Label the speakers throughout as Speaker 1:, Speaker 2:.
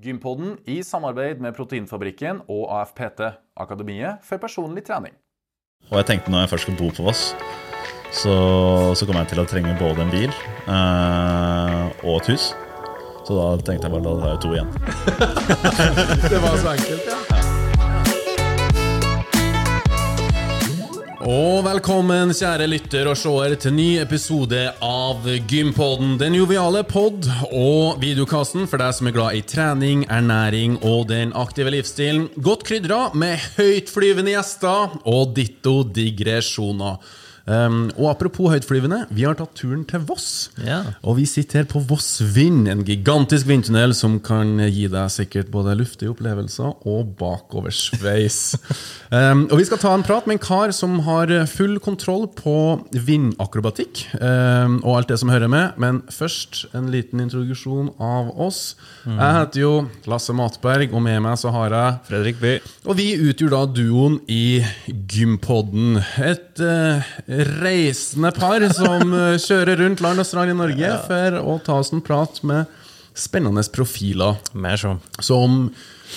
Speaker 1: Gympodden i samarbeid med Proteinfabrikken og AFPT, Akademiet for personlig trening.
Speaker 2: Og jeg tenkte når jeg først skal bo på Voss, så, så kommer jeg til å trenge både en bil eh, og et hus. Så da tenkte jeg bare da det være to igjen.
Speaker 3: Det var så enkelt, ja. Og velkommen, kjære lytter og seer, til ny episode av Gympodden. Den joviale pod og videokassen for deg som er glad i trening, ernæring og den aktive livsstilen. Godt krydra med høytflyvende gjester og ditto digresjoner. Um, og apropos høytflyvende, vi har tatt turen til Voss.
Speaker 4: Ja.
Speaker 3: Og vi sitter her på Voss Vind, en gigantisk vindtunnel som kan gi deg sikkert både luftige opplevelser og bakoversveis. um, og vi skal ta en prat med en kar som har full kontroll på vindakrobatikk um, og alt det som hører med. Men først en liten introduksjon av oss. Jeg heter jo Lasse Matberg, og med meg så har jeg
Speaker 4: Fredrik By.
Speaker 3: og vi utgjør da duoen i Gympodden. Et eh, reisende par som eh, kjører rundt land og strand i Norge for å ta oss en prat med spennende profiler
Speaker 4: Mer som.
Speaker 3: som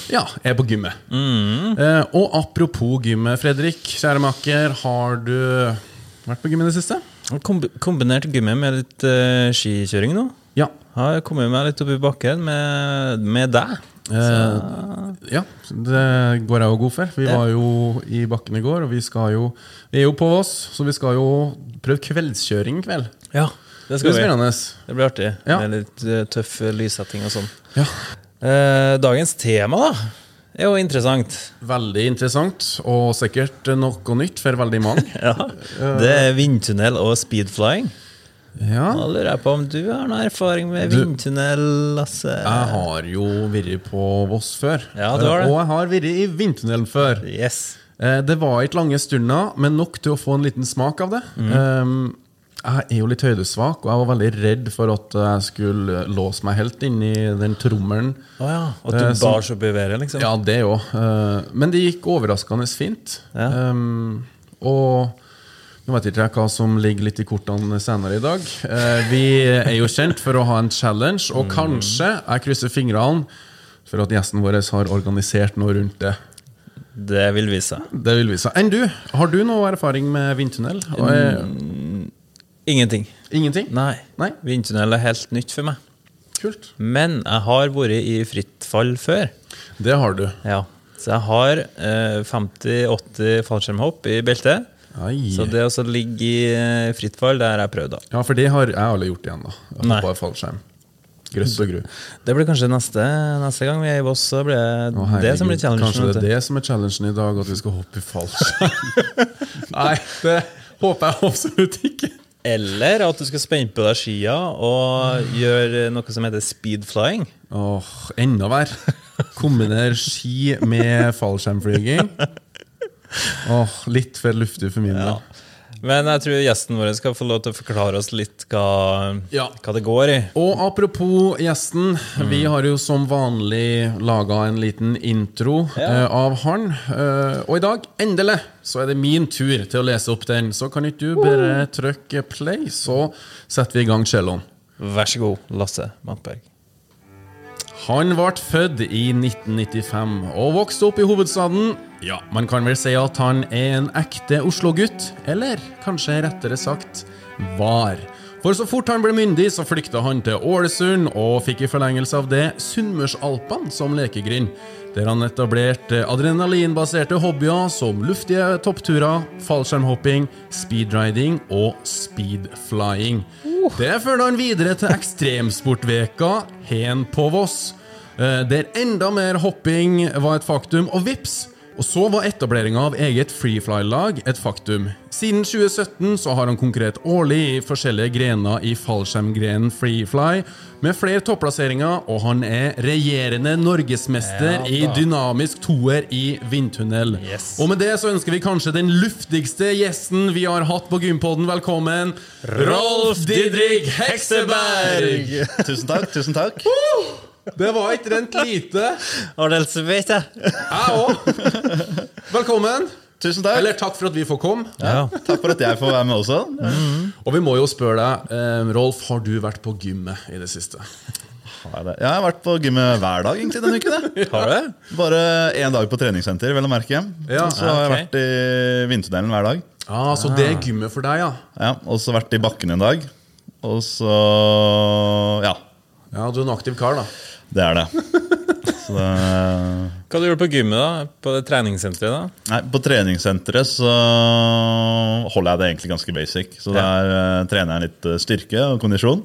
Speaker 3: ja, er på gymmet. Eh, og apropos gymmet, Fredrik, kjære makker, har du vært på gymmet i det siste?
Speaker 4: Komb kombinert gymmet med litt uh, skikjøring nå.
Speaker 3: Ja.
Speaker 4: Har kommet meg litt opp i bakken med, med deg.
Speaker 3: Eh, ja, det går jeg jo god for. Vi var jo i bakken i går, og vi skal jo Vi er jo på Voss, så vi skal jo prøve kveldskjøring i kveld.
Speaker 4: Ja, det
Speaker 3: Det
Speaker 4: skal
Speaker 3: blir
Speaker 4: vi. Det blir artig.
Speaker 3: Ja.
Speaker 4: Med litt eh, tøff eh, lyssetting og sånn.
Speaker 3: Ja.
Speaker 4: Eh, dagens tema, da, er jo interessant.
Speaker 3: Veldig interessant, og sikkert noe nytt for veldig mange.
Speaker 4: Ja. Det er vindtunnel og speedflying.
Speaker 3: Ja,
Speaker 4: Da lurer jeg på om du har noen erfaring med
Speaker 3: Du-
Speaker 4: vindtunnel, Lasse?
Speaker 3: jeg har jo vært på Voss før.
Speaker 4: Ja, det var det.
Speaker 3: Og jeg har vært i vindtunnelen før.
Speaker 4: Yes.
Speaker 3: Eh, Det var ikke lange stunder, men nok til å få en liten smak av det.
Speaker 4: Mhm.
Speaker 3: Um, Jeg er jo litt høydesvak, og jeg var veldig redd for at jeg skulle låse meg helt inn i den trommelen.
Speaker 4: Oh ja. At
Speaker 3: Eh,
Speaker 4: du
Speaker 3: som-
Speaker 4: bar så opp i været, liksom?
Speaker 3: Ja, det òg. Men det gikk overraskende fint.
Speaker 4: Ja.
Speaker 3: Um, og nå vet ikke jeg hva som ligger litt i kortene senere i dag. Eh, vi er jo kjent for å ha en challenge, og kanskje jeg krysser fingrene for at gjesten vår har organisert noe rundt det.
Speaker 4: Det vil vise seg.
Speaker 3: Det vil vise seg. Enn du? Har du noe erfaring med vindtunnel? Og er,
Speaker 4: Ingenting.
Speaker 3: ingenting?
Speaker 4: Nei.
Speaker 3: Nei?
Speaker 4: Vindtunnel er helt nytt for meg.
Speaker 3: Kult.
Speaker 4: Men jeg har vært i fritt fall før.
Speaker 3: Det har du.
Speaker 4: Ja. Så jeg har eh, 50-80 fallskjermhopp i beltet.
Speaker 3: Ai.
Speaker 4: Så det å ligge i eh, fritt fall, det har jeg prøvd, da.
Speaker 3: Ja, for det har jeg aldri gjort igjen, da. Hoppa i fallskjerm. Grøss og gru.
Speaker 4: Det blir kanskje neste, neste gang vi er i Voss, så blir det
Speaker 3: Å,
Speaker 4: det som blir challengen.
Speaker 3: Kanskje det er det som er challengen i dag, at vi skal hoppe i fallskjerm? Nei, det håper jeg absolutt ikke.
Speaker 4: Eller at du skal spenne på deg skia og gjøre noe som heter speedflying.
Speaker 3: Åh, enda verre. Kombinere ski med fallskjermflyging. Åh, litt for luftig for min del.
Speaker 4: Men jeg tror gjesten vår skal få lov til å forklare oss litt hva,
Speaker 3: Ja.
Speaker 4: hva det går i.
Speaker 3: Og apropos gjesten, vi har jo som vanlig laga en liten intro eh, av han. Uh, og i dag, endelig, så er det min tur til å lese opp den. Så kan ikke du bare trykke play, så setter vi i gang celloen.
Speaker 4: Vær så god, Lasse Matberg.
Speaker 3: Han ble født i 1995 og vokste opp i hovedstaden. Ja, man kan vel si at han er en ekte Oslo-gutt, eller kanskje rettere sagt var. For så fort han ble myndig, så flykta han til Ålesund og fikk i forlengelse av det Sunnmørsalpene som lekegrind, der han etablerte adrenalinbaserte hobbyer som luftige toppturer, fallskjermhopping, speedriding og speedflying. Det førte han videre til Ekstremsportveka hen på Voss, eh, der enda mer hopping var et faktum, og vips! Og så var etableringa av eget freefly-lag et faktum. Siden 2017 så har han konkurrert årlig i forskjellige grener i fallskjermgrenen freefly, med flere topplasseringer, og han er regjerende norgesmester
Speaker 4: Ja
Speaker 3: i dynamisk toer i vindtunnel.
Speaker 4: Yes.
Speaker 3: Og med det så ønsker vi kanskje den luftigste gjesten vi har hatt på Gympodden velkommen. Rolf Didrik Hekseberg!
Speaker 2: Tusen takk. tusen takk
Speaker 3: Det var ikke rent lite.
Speaker 4: Har du helt svett, jeg?
Speaker 3: Jeg òg. Velkommen.
Speaker 2: Tusen takk.
Speaker 3: Eller takk for at vi får komme.
Speaker 4: Ja.
Speaker 2: Takk for at jeg får være med også.
Speaker 3: Og vi må jo spørre deg, eh, Rolf, har du vært på gymmet i det siste?
Speaker 2: Har jeg, jeg har vært på gymmet hver dag egentlig denne uken.
Speaker 4: Har du?
Speaker 2: Bare én dag på treningssenter, vel å merke.
Speaker 3: Ja.
Speaker 2: Så har jeg vært i vinterdelen hver dag.
Speaker 3: Ah, så det er gymmet for deg, ja.
Speaker 2: Ja, Og så vært i bakken en dag. Og så Ja,
Speaker 3: Ja, Du er en aktiv kar, da.
Speaker 2: Det er det. Så det
Speaker 4: Hva har du gjort på gymmet, da? På det treningssenteret? da?
Speaker 2: Nei, På treningssenteret så holder jeg det egentlig ganske basic. Så der uh, trener jeg litt eh, styrke og kondisjon.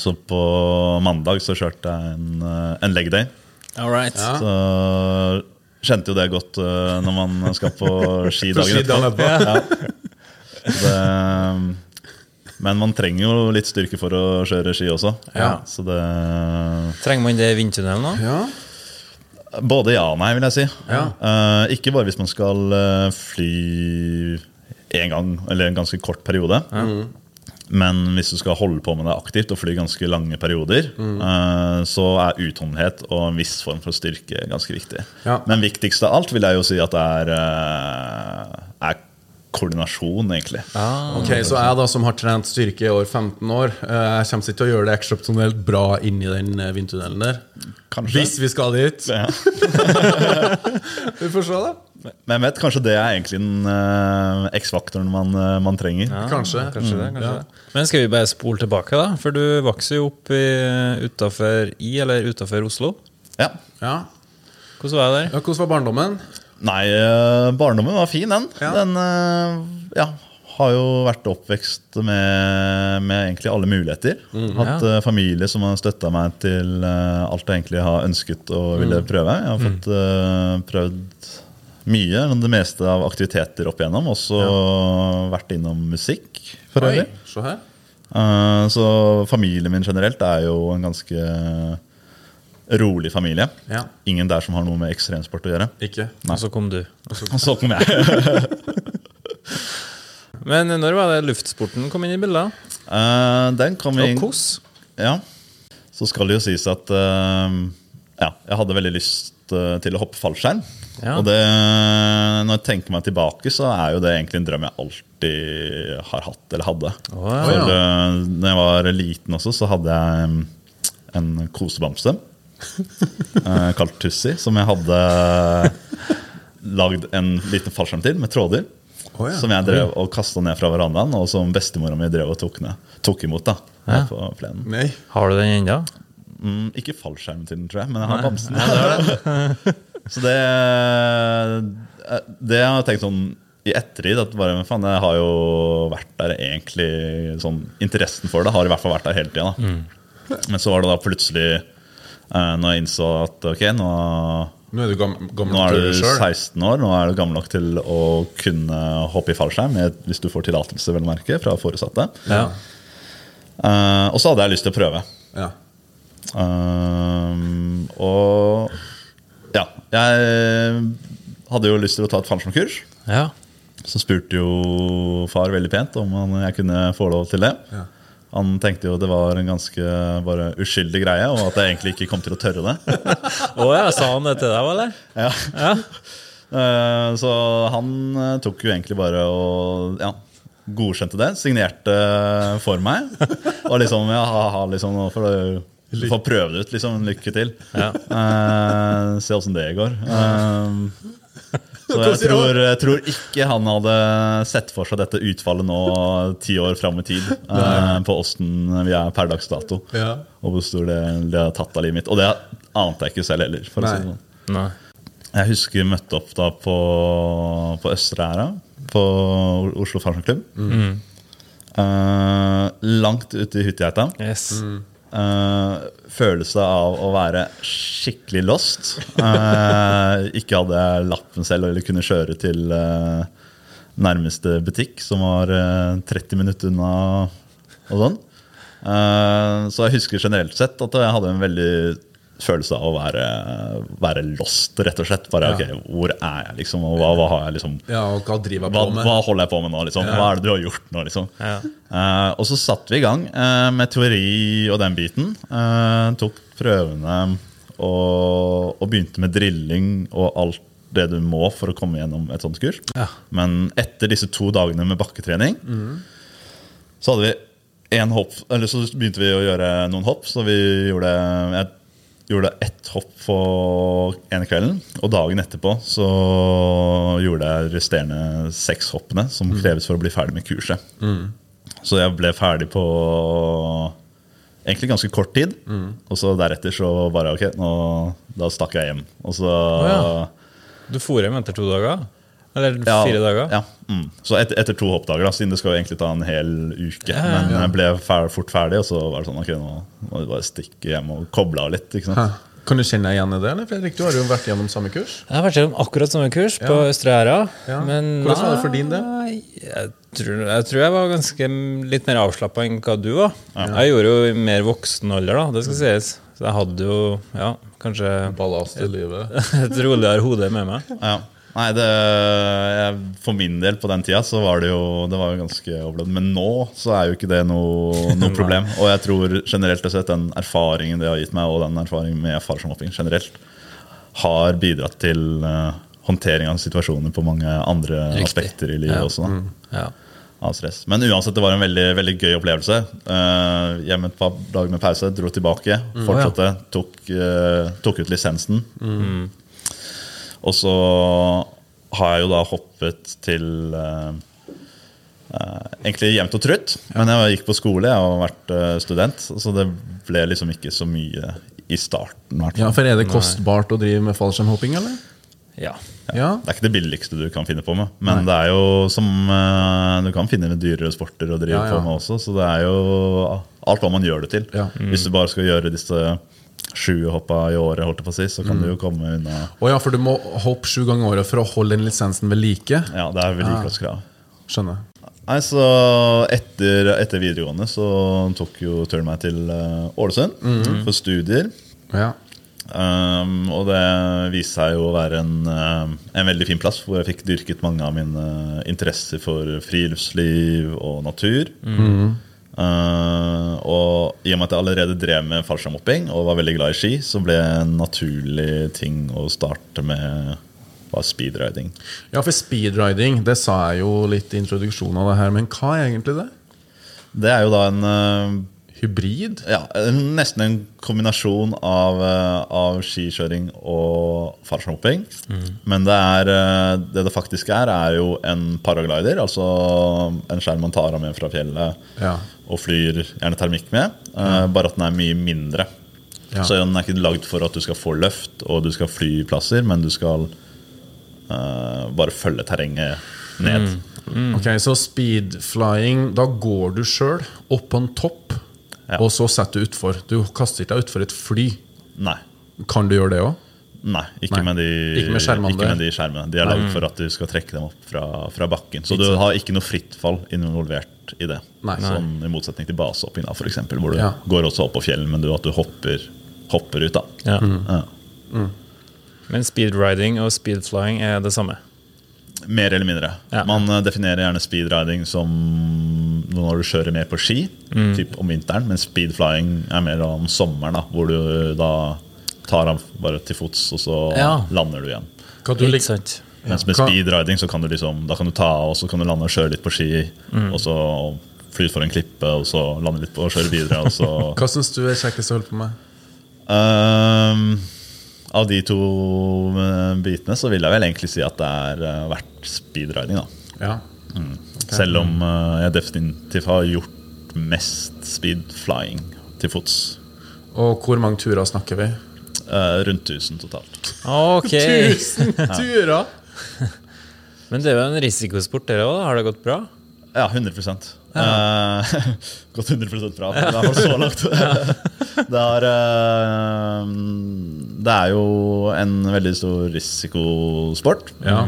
Speaker 2: Så på mandag så kjørte jeg en, eh, en leg day.
Speaker 4: All right.
Speaker 3: Ja.
Speaker 2: Så kjente jo det godt uh, når man skal på ski dagen etterpå. Ja. Det, men man trenger jo litt styrke for å kjøre ski også.
Speaker 3: Ja.
Speaker 2: Så det
Speaker 4: Trenger man det i vindtunnelen òg?
Speaker 3: Ja.
Speaker 2: Både ja og nei, vil jeg si.
Speaker 3: Ja.
Speaker 2: Uh, ikke bare hvis man skal eh, fly én gang, eller en ganske kort periode. Men hvis du skal holde på med det aktivt og fly ganske lange perioder, eh, så er utholdenhet og en viss form for styrke ganske viktig.
Speaker 3: Ja.
Speaker 2: Men viktigst av alt vil jeg jo si at det er koordinasjon, egentlig.
Speaker 3: Ok, Så jeg da som har trent styrke i år 15 år, eh, jeg kommer ikke til å gjøre det eksepsjonelt bra inni den eh, vindtunnelen der.
Speaker 2: Kanskje.
Speaker 3: Hvis vi skal dit.
Speaker 2: Ja.
Speaker 3: Vi får se, da.
Speaker 2: Men jeg vet, kanskje det er egentlig den uh, X-faktoren man, uh, man trenger.
Speaker 3: Kanskje.
Speaker 4: Kanskje det, kanskje
Speaker 3: Ja.
Speaker 4: det. Men skal vi bare spole tilbake, da? For du vokser jo opp i- utafor i eller utafor Oslo.
Speaker 2: Ja.
Speaker 3: Ja.
Speaker 4: Hvordan var det der?
Speaker 3: ja. Hvordan var barndommen?
Speaker 2: Nei, eh, barndommen var fin, den.
Speaker 3: Ja.
Speaker 2: Den eh, ja, har jo vært oppvekst med, med egentlig alle muligheter. Hatt ja. familie som har støtta meg til eh, alt jeg egentlig har ønsket og ville prøve. Jeg har fått mm. prøvd mye, det meste av aktiviteter opp igjennom. Også vært innom musikk, for øvrig.
Speaker 3: Så, her.
Speaker 2: Eh, så familien min generelt er jo en ganske rolig familie.
Speaker 3: Ja.
Speaker 2: Ingen der som har noe med ekstremsport å gjøre.
Speaker 3: Ikke?
Speaker 4: Og så kom du.
Speaker 2: Og så kom jeg.
Speaker 4: Men når var det luftsporten kom inn i bildet?
Speaker 2: Uh, den kom inn
Speaker 4: Og KOS.
Speaker 2: Ja. Så skal det jo sies at uh, ja, jeg hadde veldig lyst eh, til å hoppe fallskjerm.
Speaker 4: Ja.
Speaker 2: Og det, når jeg tenker meg tilbake, så er jo det egentlig en drøm jeg alltid har hatt eller hadde.
Speaker 4: Oh, ja.
Speaker 2: For uh, når jeg var liten også, så hadde jeg mm, en kosebamse eh, kalt Tussi, som jeg hadde lagd en liten fallskjerm til med tråder.
Speaker 3: Oh, ja.
Speaker 2: Som jeg drev og kasta ned fra verandaen, og som bestemora mi drev og tok, ned, tok imot. da ja. på plenen.
Speaker 3: Nei.
Speaker 4: Har du den ennå?
Speaker 2: Mm, ikke fallskjermen til den, tror jeg, men jeg har bamsen. Så det, eh, det jeg har tenkt sånn i ettertid at bare, men faen, Jeg har jo vært der egentlig sånn, Interessen for det har i hvert fall vært der hele tida. Mm. Men så var det da plutselig, eh, når jeg innså at ok, nå,
Speaker 3: Nå er du
Speaker 2: nå er du 16 år, nå er du gammel nok til å kunne hoppe i fallskjerm hvis du får tillatelse vel å merke, fra foresatte.
Speaker 4: Ja.
Speaker 2: Uh, og så hadde jeg lyst til å prøve.
Speaker 3: Ja.
Speaker 2: Uh, og ja, jeg hadde jo lyst til å ta et fallskjermkurs.
Speaker 4: ja.
Speaker 2: Så spurte jo far veldig pent om jeg kunne få lov til det.
Speaker 3: Ja.
Speaker 2: Han tenkte jo det var en ganske bare uskyldig greie, og at jeg egentlig ikke kom til å tørre det.
Speaker 4: Å ja, sa han det til deg, eller?
Speaker 2: Ja.
Speaker 4: Ja.
Speaker 2: Eh, Så han eh, tok jo egentlig bare og ja, godkjente det. Signerte for meg. Og liksom ja, ha, ha, liksom, får du få prøve det ut. Liksom, lykke til.
Speaker 4: Ja.
Speaker 2: Uh, se åssen det går. Eh, så jeg tror, jeg tror ikke han hadde sett for seg dette utfallet nå ti år fram i tid. eh, på åssen vi er per dags dato.
Speaker 3: Ja.
Speaker 2: Og hvor stor det, det har tatt av livet mitt. Og det ante jeg ikke selv heller. For å si det
Speaker 3: Nei.
Speaker 2: sånn.
Speaker 4: Nei.
Speaker 2: Jeg husker vi møtte opp da på, på Østre Æra, på Oslo Fallskjermklubb. Eh, langt ute i Hutigeita.
Speaker 4: Yes.
Speaker 2: Eh, følelse av å være skikkelig lost. Uh, ikke hadde jeg lappen selv eller kunne kjøre til uh, nærmeste butikk, som var eh, 30 minutter unna. og sånn. Så jeg husker generelt sett at jeg hadde en veldig følelse av å være, være lost, rett og slett. Bare,
Speaker 3: Ja.
Speaker 2: ok, Hvor er jeg, liksom? Og hva, hva har jeg liksom
Speaker 3: ja, og hva driver jeg
Speaker 2: hva,
Speaker 3: på med?
Speaker 2: hva holder jeg på med nå? liksom?
Speaker 3: Ja.
Speaker 2: Hva er det du har gjort nå? liksom?
Speaker 4: Ja.
Speaker 2: Uh, og så satte vi i gang uh, med teori og den biten. Uh, tok prøvene og, og begynte med drilling og alt det du må for å komme gjennom et sånt kurs.
Speaker 3: Ja.
Speaker 2: Men etter disse to dagene med bakketrening så hadde vi en hopp, eller så begynte vi å gjøre noen hopp. Så vi gjorde Jeg gjorde jeg ett hopp på ene kvelden. Og dagen etterpå så gjorde jeg resterende seks hoppene som kreves for å bli ferdig med kurset. Så jeg ble ferdig på egentlig ganske kort tid. Og så deretter så bare ok, nå, da stakk jeg hjem. Og så
Speaker 4: ja. Du for hjem etter to dager? Eller fire dager?
Speaker 2: Ja, mm. Så etter, etter to hoppdager, da, siden det skal jo egentlig ta en hel uke.
Speaker 4: Ja, ja,
Speaker 2: Men jeg ble fer fort ferdig, og så var det sånn ok, nå må du bare stikke hjem og koble av litt. ikke sant?
Speaker 3: Hæ. Kan du kjenne deg igjen i det, eller Fredrik? Du har jo vært gjennom samme kurs.
Speaker 4: Jeg har vært gjennom akkurat samme kurs på Østre Æra.
Speaker 3: Ja. Hvordan var det for din del?
Speaker 4: Jeg tror, jeg tror jeg var ganske litt mer avslappa enn hva du var. Jeg gjorde jo i mer voksen alder, da, det skal sies. Så jeg hadde jo ja, kanskje
Speaker 3: Ballast i livet.
Speaker 4: et roligere hode med meg.
Speaker 2: Ja. Nei, det, jeg, For min del på den tida så var det jo det var jo ganske overlevd. Men nå så er jo ikke det noe, noe problem. Og jeg tror generelt sett den erfaringen det har gitt meg, og den erfaringen med farsomhopping generelt, har bidratt til uh, håndtering av situasjoner på mange andre
Speaker 4: Riktig.
Speaker 2: aspekter i livet
Speaker 4: Ja.
Speaker 2: også. da.
Speaker 4: Ja.
Speaker 2: av stress. Men uansett, det var en veldig, veldig gøy opplevelse. Uh, hjemme et par dager med pause, dro tilbake, fortsatte, tok, uh, tok ut lisensen. Og så har jeg jo da hoppet til Uh, eh, egentlig jevnt og trutt. Men jeg gikk på skole, jeg har vært uh, student, så det ble liksom ikke så mye i starten.
Speaker 3: Ja, for Er det kostbart å drive med fallskjermhopping, eller?
Speaker 4: ja.
Speaker 3: Ja.
Speaker 2: Det er ikke det billigste du kan finne på med, men det er jo som uh, Du kan finne med dyrere sporter å drive
Speaker 3: Ja, ja.
Speaker 2: på med også, så det er jo alt hva man gjør det til.
Speaker 3: Ja.
Speaker 2: Hvis du bare skal gjøre disse sju hoppa i året, holdt jeg på å si, så kan du jo komme unna
Speaker 3: Å ja, for du må hoppe sju ganger i året for å holde den lisensen ved like?
Speaker 2: Ja, det er vedlikeholdskrav.
Speaker 3: Skjønner.
Speaker 2: Nei, så etter, etter videregående så tok jo turen meg til eh, Ålesund for studier.
Speaker 3: Ja.
Speaker 2: Um, og det viste seg jo å være en, um, en veldig fin plass, hvor jeg fikk dyrket mange av mine interesser for friluftsliv og natur. Uh, og i og med at jeg allerede drev med fallskjermhopping og var veldig glad i ski, så ble det en naturlig ting å starte med var speedriding.
Speaker 3: ja, for speedriding, det sa jeg jo litt i introduksjonen av det her, men hva er egentlig det?
Speaker 2: Det er jo da en uh,
Speaker 3: Hybrid?
Speaker 2: Ja, nesten en kombinasjon av, eh, av skikjøring og fallskjermhopping. Men det, er, eh, det det faktisk er, er jo en paraglider. Altså en skjerm man tar av med fra fjellet
Speaker 3: Ja.
Speaker 2: og flyr gjerne termikk med. Mm. Bare at den er mye mindre.
Speaker 3: Ja.
Speaker 2: Så den er ikke lagd for at du skal få løft og du skal fly plasser, men du skal uh, bare følge terrenget ned.
Speaker 3: Ok, Så speedflying, da går du sjøl på en topp,
Speaker 2: Ja.
Speaker 3: og så setter du utfor. Du kaster ikke deg utfor et fly.
Speaker 2: Nei.
Speaker 3: Kan du gjøre det òg?
Speaker 2: Nei, ikke,
Speaker 3: Nei.
Speaker 2: Med de,
Speaker 3: Ikke med skjermene
Speaker 2: ikke med de skjermene. De er lagd for at du skal trekke dem opp fra, fra bakken. Så du har ikke noe fritt fall involvert i det.
Speaker 3: Nei.
Speaker 2: Sånn I motsetning til basehoppinga, f.eks., hvor du
Speaker 3: Ja.
Speaker 2: går også opp på fjell, men du, at du hopper, hopper ut. da
Speaker 4: Ja.
Speaker 2: ja.
Speaker 4: Men speedriding og speedflying er det samme.
Speaker 2: Mer eller mindre.
Speaker 4: Ja.
Speaker 2: Man eh, definerer gjerne speedriding som når du kjører mer på ski,
Speaker 3: Mm.
Speaker 2: typ om vinteren, men speedflying er mer om sommeren, da, hvor du da tar av bare til fots, og så
Speaker 4: Ja.
Speaker 2: lander du igjen.
Speaker 3: Hva du like
Speaker 4: sant?
Speaker 2: Mens med speedriding så kan du liksom Da kan du ta av, og så kan du lande og kjøre litt på ski. Og så fly utfor en klippe, og så lande litt på og kjøre videre. Og så
Speaker 3: Hva syns du er kjekkest å holde på med?
Speaker 2: Ehm, Av de to eh, bitene så vil jeg vel egentlig si at det er verdt speedriding. da
Speaker 3: Ja.
Speaker 2: Selv om eh, jeg definitivt har gjort mest speedflying til fots.
Speaker 3: Og hvor mange turer snakker vi?
Speaker 2: Eh, rundt 1000 totalt.
Speaker 4: Ok.
Speaker 3: Tusen turer!
Speaker 4: Men det er jo en risikosport, dere òg. Har det gått bra?
Speaker 2: Ja, 100 Eh, Gått 100 fra. I hvert fall så langt. det, er, uh, det er jo en veldig stor risikosport.
Speaker 3: Ja.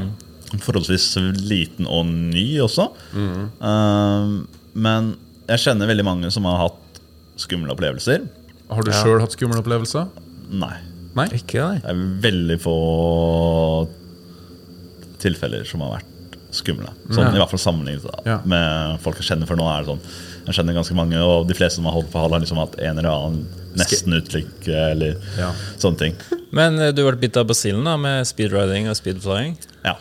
Speaker 2: Forholdsvis liten og ny også. Eh, men jeg kjenner veldig mange som har hatt skumle opplevelser.
Speaker 3: Har du sjøl hatt skumle opplevelser?
Speaker 2: Nei.
Speaker 3: Nei?
Speaker 4: Ikke nei.
Speaker 2: Det er veldig få tilfeller som har vært skumle. Sånn,
Speaker 3: Ja.
Speaker 2: I hvert fall sammenlignet da,
Speaker 3: Ja.
Speaker 2: med folk jeg kjenner. For nå er det sånn Jeg kjenner ganske mange, og de fleste som har holdt på, har liksom hatt en eller annen nesten-ulykke eller
Speaker 3: Ja.
Speaker 2: sånne ting.
Speaker 4: Men eh, du ble bitt av basillen da, med speedriding og speedflying?
Speaker 2: Ja.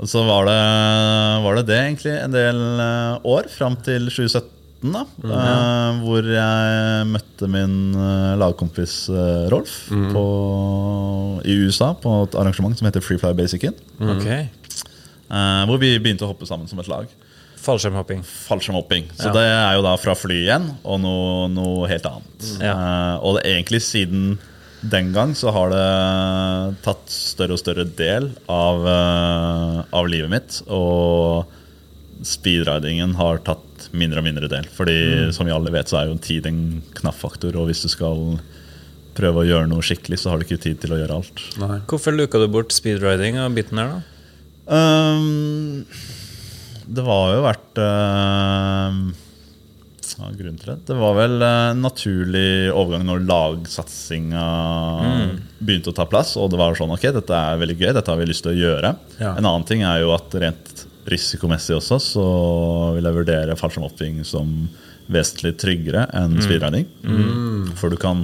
Speaker 2: Og så var det, var det det egentlig en del eh, år, fram til 2017. da, eh, hvor jeg møtte min eh, lagkompis eh, Rolf på, i USA på et arrangement som heter Freefly Basicin.
Speaker 4: Ok.
Speaker 2: Eh, hvor vi begynte å hoppe sammen som et lag.
Speaker 4: Fallskjermhopping.
Speaker 2: Fallskjermhopping. Så
Speaker 4: Ja.
Speaker 2: det er jo da fra fly igjen, og noe, noe helt annet.
Speaker 4: Ja.
Speaker 2: Uh, og det, egentlig siden den gang så har det tatt større og større del av, uh, av livet mitt. Og speedridingen har tatt mindre og mindre del. Fordi som vi alle vet, så er jo tid en knapp faktor. Og hvis du skal prøve å gjøre noe skikkelig, så har du ikke tid til å gjøre alt.
Speaker 1: Nei.
Speaker 4: Hvorfor luka du bort speedriding og biten her, da?
Speaker 2: Ehm, det var jo vært uh, ja, grunnen til det. Det var vel en naturlig overgang når lagsatsinga begynte å ta plass. Og det var sånn ok, dette er veldig gøy, dette har vi lyst til å gjøre.
Speaker 1: Ja.
Speaker 2: En annen ting er jo at rent risikomessig også så vil jeg vurdere fallskjermhopping som vesentlig tryggere enn speedriding. For du kan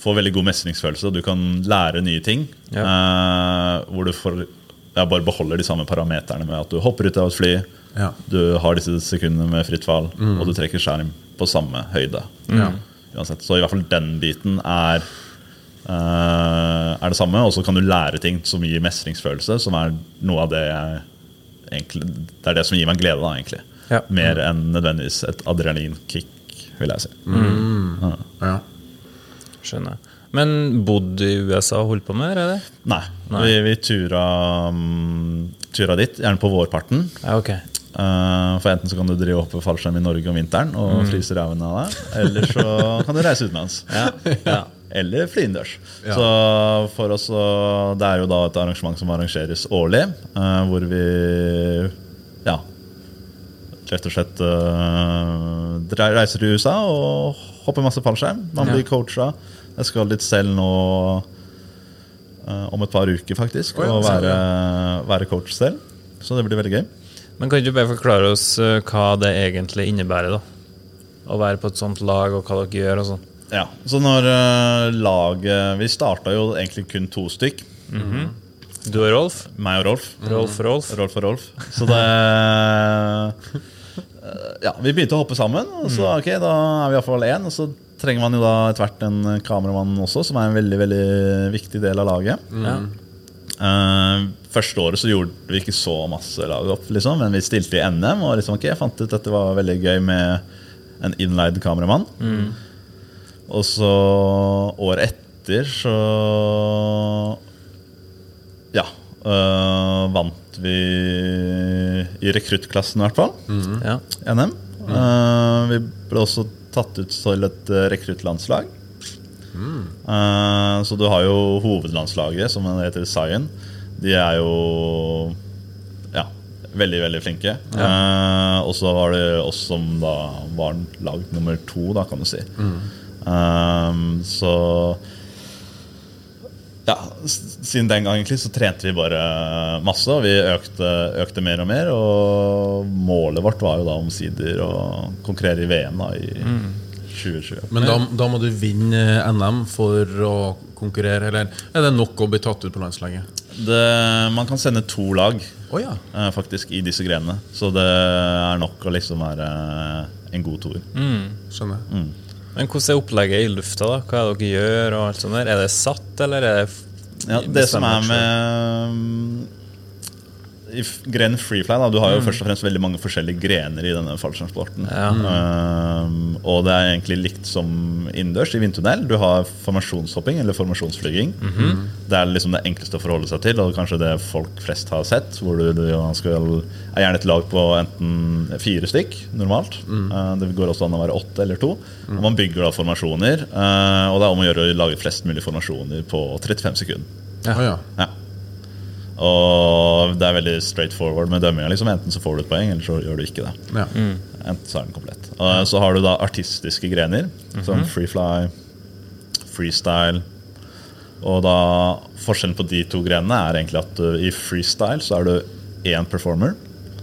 Speaker 2: få veldig god mestringsfølelse, og du kan lære nye ting. eh, hvor du får, ja, bare beholder de samme parameterne med at du hopper ut av et fly,
Speaker 1: Ja.
Speaker 2: du har disse sekundene med fritt fall, og du trekker skjerm på samme høyde.
Speaker 1: Ja.
Speaker 2: Uansett. Så i hvert fall den biten er, uh, er det samme. Og så kan du lære ting som gir mestringsfølelse, som er noe av det jeg egentlig, Det er det som gir meg glede, da, egentlig.
Speaker 4: Ja.
Speaker 2: Mer enn nødvendigvis et adrenalinkick, vil jeg si.
Speaker 1: Ja.
Speaker 4: Skjønner. Men bodd i USA og holdt på med det?
Speaker 2: Nei.
Speaker 4: Nei.
Speaker 2: Vi, vi tura, um, tura dit, gjerne på vårparten.
Speaker 4: Ja, okay.
Speaker 2: uh, for enten så kan du drive opp fallskjerm i Norge om vinteren og fryse ræven av deg, eller så kan du reise utenlands.
Speaker 4: Ja, ja.
Speaker 2: Eller fly innendørs. Så for oss Det er jo da et arrangement som arrangeres årlig, uh, hvor vi ja, rett og slett uh, reiser til USA og hopper masse fallskjerm. Man blir coacha. Jeg skal dit selv nå eh, om et par uker, faktisk,
Speaker 1: oh, ja,
Speaker 2: og være, være coach selv. Så det blir veldig gøy.
Speaker 4: Men kan du bare forklare oss eh, hva det egentlig innebærer, da? Å være på et sånt lag, og hva dere gjør og sånn.
Speaker 2: Ja, så når eh, laget Vi starta jo egentlig kun to stykk.
Speaker 4: Du og Rolf?
Speaker 2: Meg og Rolf.
Speaker 4: Rolf og Rolf?
Speaker 2: Rolf og Rolf. Så det eh, Ja, vi begynte å hoppe sammen, og så ok, da er vi iallfall én. Og så trenger man jo da etter hvert en kameramann også, som er en veldig veldig viktig del av laget.
Speaker 4: Mm.
Speaker 2: Uh, første året så gjorde vi ikke så masse lag opp, liksom, men vi stilte i NM. Og liksom, okay, jeg fant ut at det var veldig gøy med en innleid kameramann. Og så året etter så Ja. Uh, vant vi i rekruttklassen, i hvert fall.
Speaker 4: ja.
Speaker 2: NM. Uh, vi ble også tatt ut til et eh, rekruttlandslag. Eh, så du har jo hovedlandslaget, som heter Zion. De er jo ja, veldig, veldig flinke. Eh, og så var det oss som da var lag nummer to, da, kan du si. Eh, så ja, siden den gang egentlig så trente vi bare masse, og vi økte, økte mer og mer. Og målet vårt var jo da omsider å konkurrere i VM da i 2020.
Speaker 3: Men da, da må du vinne NM for å konkurrere, eller er det nok å bli tatt ut på landslaget?
Speaker 2: Det, man kan sende to lag
Speaker 3: oh, ja.
Speaker 2: eh, faktisk i disse grenene, så det er nok å liksom være en god toer.
Speaker 3: Skjønner.
Speaker 4: Men hvordan er opplegget i lufta, da? Hva er det dere gjør? og alt sånt der? Er det satt, eller er det
Speaker 2: Ja, det som er med i grenen freefly, da, du har jo først og fremst veldig mange forskjellige grener i denne fallskjermsporten.
Speaker 4: Ja.
Speaker 2: Um, og det er egentlig likt som innendørs i vindtunnel. Du har formasjonshopping eller formasjonsflyging. Det er liksom det enkleste å forholde seg til, og kanskje det folk flest har sett. Hvor du, du skal, er gjerne et lag på enten fire stykk normalt. Uh, det går også an å være åtte eller to. Og man bygger da formasjoner, uh, og det er om å gjøre å lage flest mulig formasjoner på 35 sekunder.
Speaker 3: Ja.
Speaker 2: Ja. Og det er veldig straight forward med dømminga. Liksom. Enten så får du et poeng, eller så gjør du ikke det.
Speaker 3: ja.
Speaker 2: Enten så er den komplett. Og så har du da artistiske grener, som free fly, freestyle. Og da forskjellen på de to grenene er egentlig at du, i freestyle så er du én performer.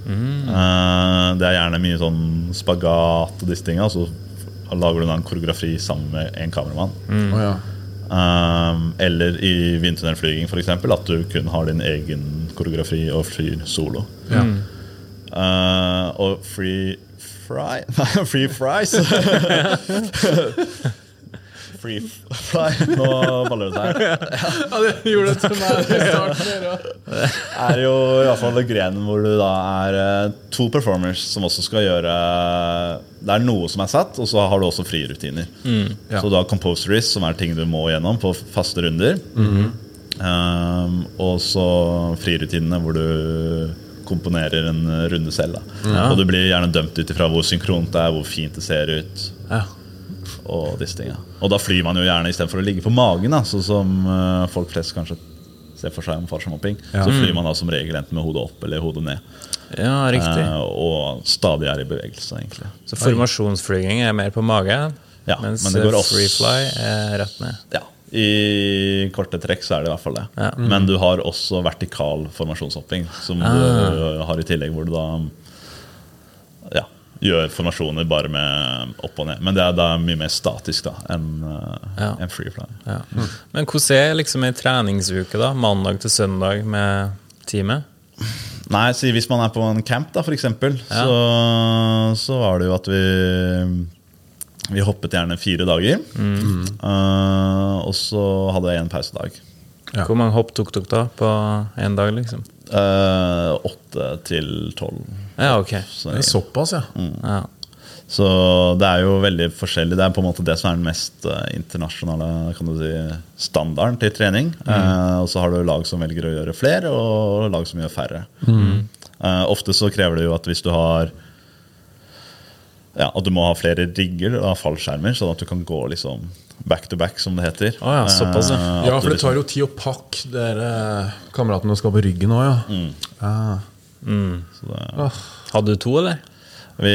Speaker 2: Uh, det er gjerne mye sånn spagat og disse tinga. Så lager du da en koreografi sammen med en kameramann.
Speaker 3: Å ja.
Speaker 2: Um, eller i vindtunnelflyging f.eks. At du kun har din egen koreografi og flyr solo.
Speaker 3: Ja.
Speaker 2: Uh, og free fry Nei, free fries. free fly Nå baller det seg.
Speaker 3: Ja, det gjorde det til meg i starten. Det
Speaker 2: er jo i hvert fall grenen hvor du da er eh, to performers som også skal gjøre Det er noe som er satt, og så har du også frirutiner.
Speaker 3: Ja.
Speaker 2: Så du har composeries, som er ting du må gjennom på faste runder. Um, og så frirutinene, hvor du komponerer en runde selv. Da. Og du blir gjerne dømt ut ifra hvor synkront det er, hvor fint det ser ut.
Speaker 3: Ja.
Speaker 2: Og disse tingene. Og da flyr man jo gjerne istedenfor å ligge på magen, sånn som uh, folk flest kanskje ser for seg om fallskjermhopping.
Speaker 3: Ja.
Speaker 2: Så flyr man da som regel enten med hodet opp eller hodet ned.
Speaker 4: Ja, riktig.
Speaker 2: uh, og stadig er i bevegelse, egentlig.
Speaker 4: Så formasjonsflyging er mer på mage,
Speaker 2: Ja,
Speaker 4: mens
Speaker 2: men også-
Speaker 4: free fly er rett ned.
Speaker 2: Ja, I korte trekk så er det i hvert fall det.
Speaker 4: Ja.
Speaker 2: Men du har også vertikal formasjonshopping, som
Speaker 4: Ah.
Speaker 2: du har i tillegg, hvor du da gjør formasjoner bare med opp og ned. Men det er da mye mer statisk da enn uh,
Speaker 4: Ja.
Speaker 2: en free fly.
Speaker 4: Ja. Men hvordan er liksom ei treningsuke, da? Mandag til søndag med teamet?
Speaker 2: Nei, hvis man er på en camp, da, eksempel,
Speaker 4: Ja.
Speaker 2: så, så var det jo at vi Vi hoppet gjerne fire dager.
Speaker 4: Mm.
Speaker 2: Uh, og så hadde jeg en pausedag.
Speaker 3: Ja.
Speaker 4: Hvor mange hopp tok dere da på én dag, liksom?
Speaker 2: Eh, Åtte til tolv.
Speaker 4: Ja, ok.
Speaker 2: Så,
Speaker 3: Det er såpass, ja.
Speaker 4: Ja.
Speaker 2: så det er jo veldig forskjellig. Det er på en måte det som er den mest eh, internasjonale kan du si, standarden til trening. Eh, og så har du lag som velger å gjøre flere, og lag som gjør færre. Eh, ofte så krever det jo at hvis du har ja, At du må ha flere rigger og fallskjermer, sånn at du kan gå liksom back to back, som det heter.
Speaker 4: Ah, ja, såpass, ja.
Speaker 2: Eh,
Speaker 3: Ja, for det tar jo tid å pakke dere kameratene skal på ryggen òg, ja. Ja.
Speaker 2: Så det,
Speaker 3: oh.
Speaker 4: Hadde du to, eller?
Speaker 2: Vi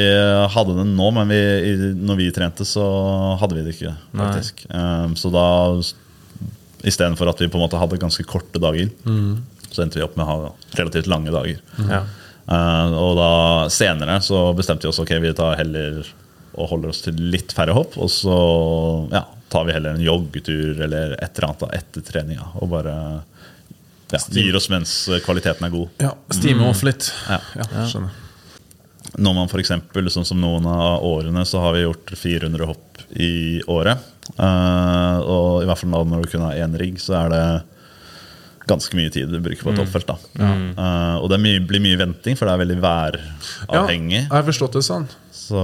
Speaker 2: hadde den nå, men vi, når vi trente, så hadde vi det ikke. faktisk Um, Så da, istedenfor at vi på en måte hadde ganske korte dager, så endte vi opp med å ha relativt lange dager.
Speaker 4: Ja.
Speaker 2: Uh, og da senere så bestemte vi oss ok, vi tar heller og holder oss til litt færre hopp. Og så ja, tar vi heller en joggetur eller et eller annet da, etter treninga. Og bare ja, gir oss mens kvaliteten er god.
Speaker 3: ja. Stime off litt.
Speaker 2: Ja.
Speaker 3: Ja, skjønner.
Speaker 2: Når man for eksempel, sånn som noen av årene, så har vi gjort 400 hopp i året. Uh, og i hvert fall når du kun har én rigg, så er det ganske mye tid du bruker på et hoppfelt. da. Uh, og det mye, blir mye venting, for det er veldig væravhengig.
Speaker 3: Ja, jeg har forstått det sånn.
Speaker 2: Så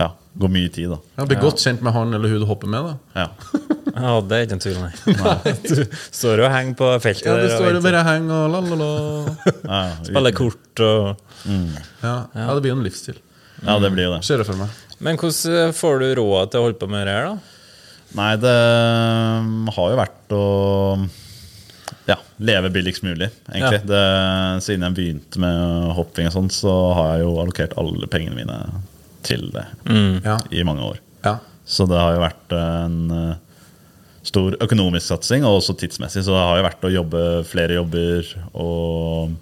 Speaker 2: ja, går mye tid, da.
Speaker 3: Ja, blir godt kjent med han eller hun du hopper med. da
Speaker 2: Ja.
Speaker 4: ja, det er ikke en tvil, nei. du står og henger på feltet
Speaker 3: Ja,
Speaker 4: du
Speaker 3: står og bare henger og la-la-la.
Speaker 2: Ja,
Speaker 4: spiller kort og
Speaker 3: Ja. ja, det blir jo en livsstil.
Speaker 2: ja, det blir det.
Speaker 3: Ser for meg.
Speaker 4: Men hvordan får du råd til å holde på med det her, da?
Speaker 2: Nei, det um, har jo vært å ja, leve billigst mulig, egentlig. Det, siden jeg begynte med hopping, og sånt, så har jeg jo allokert alle pengene mine til det
Speaker 3: mm.
Speaker 2: i mange år.
Speaker 3: ja.
Speaker 2: Så det har jo vært en stor økonomisk satsing, og også tidsmessig. Så det har jo vært å jobbe flere jobber, og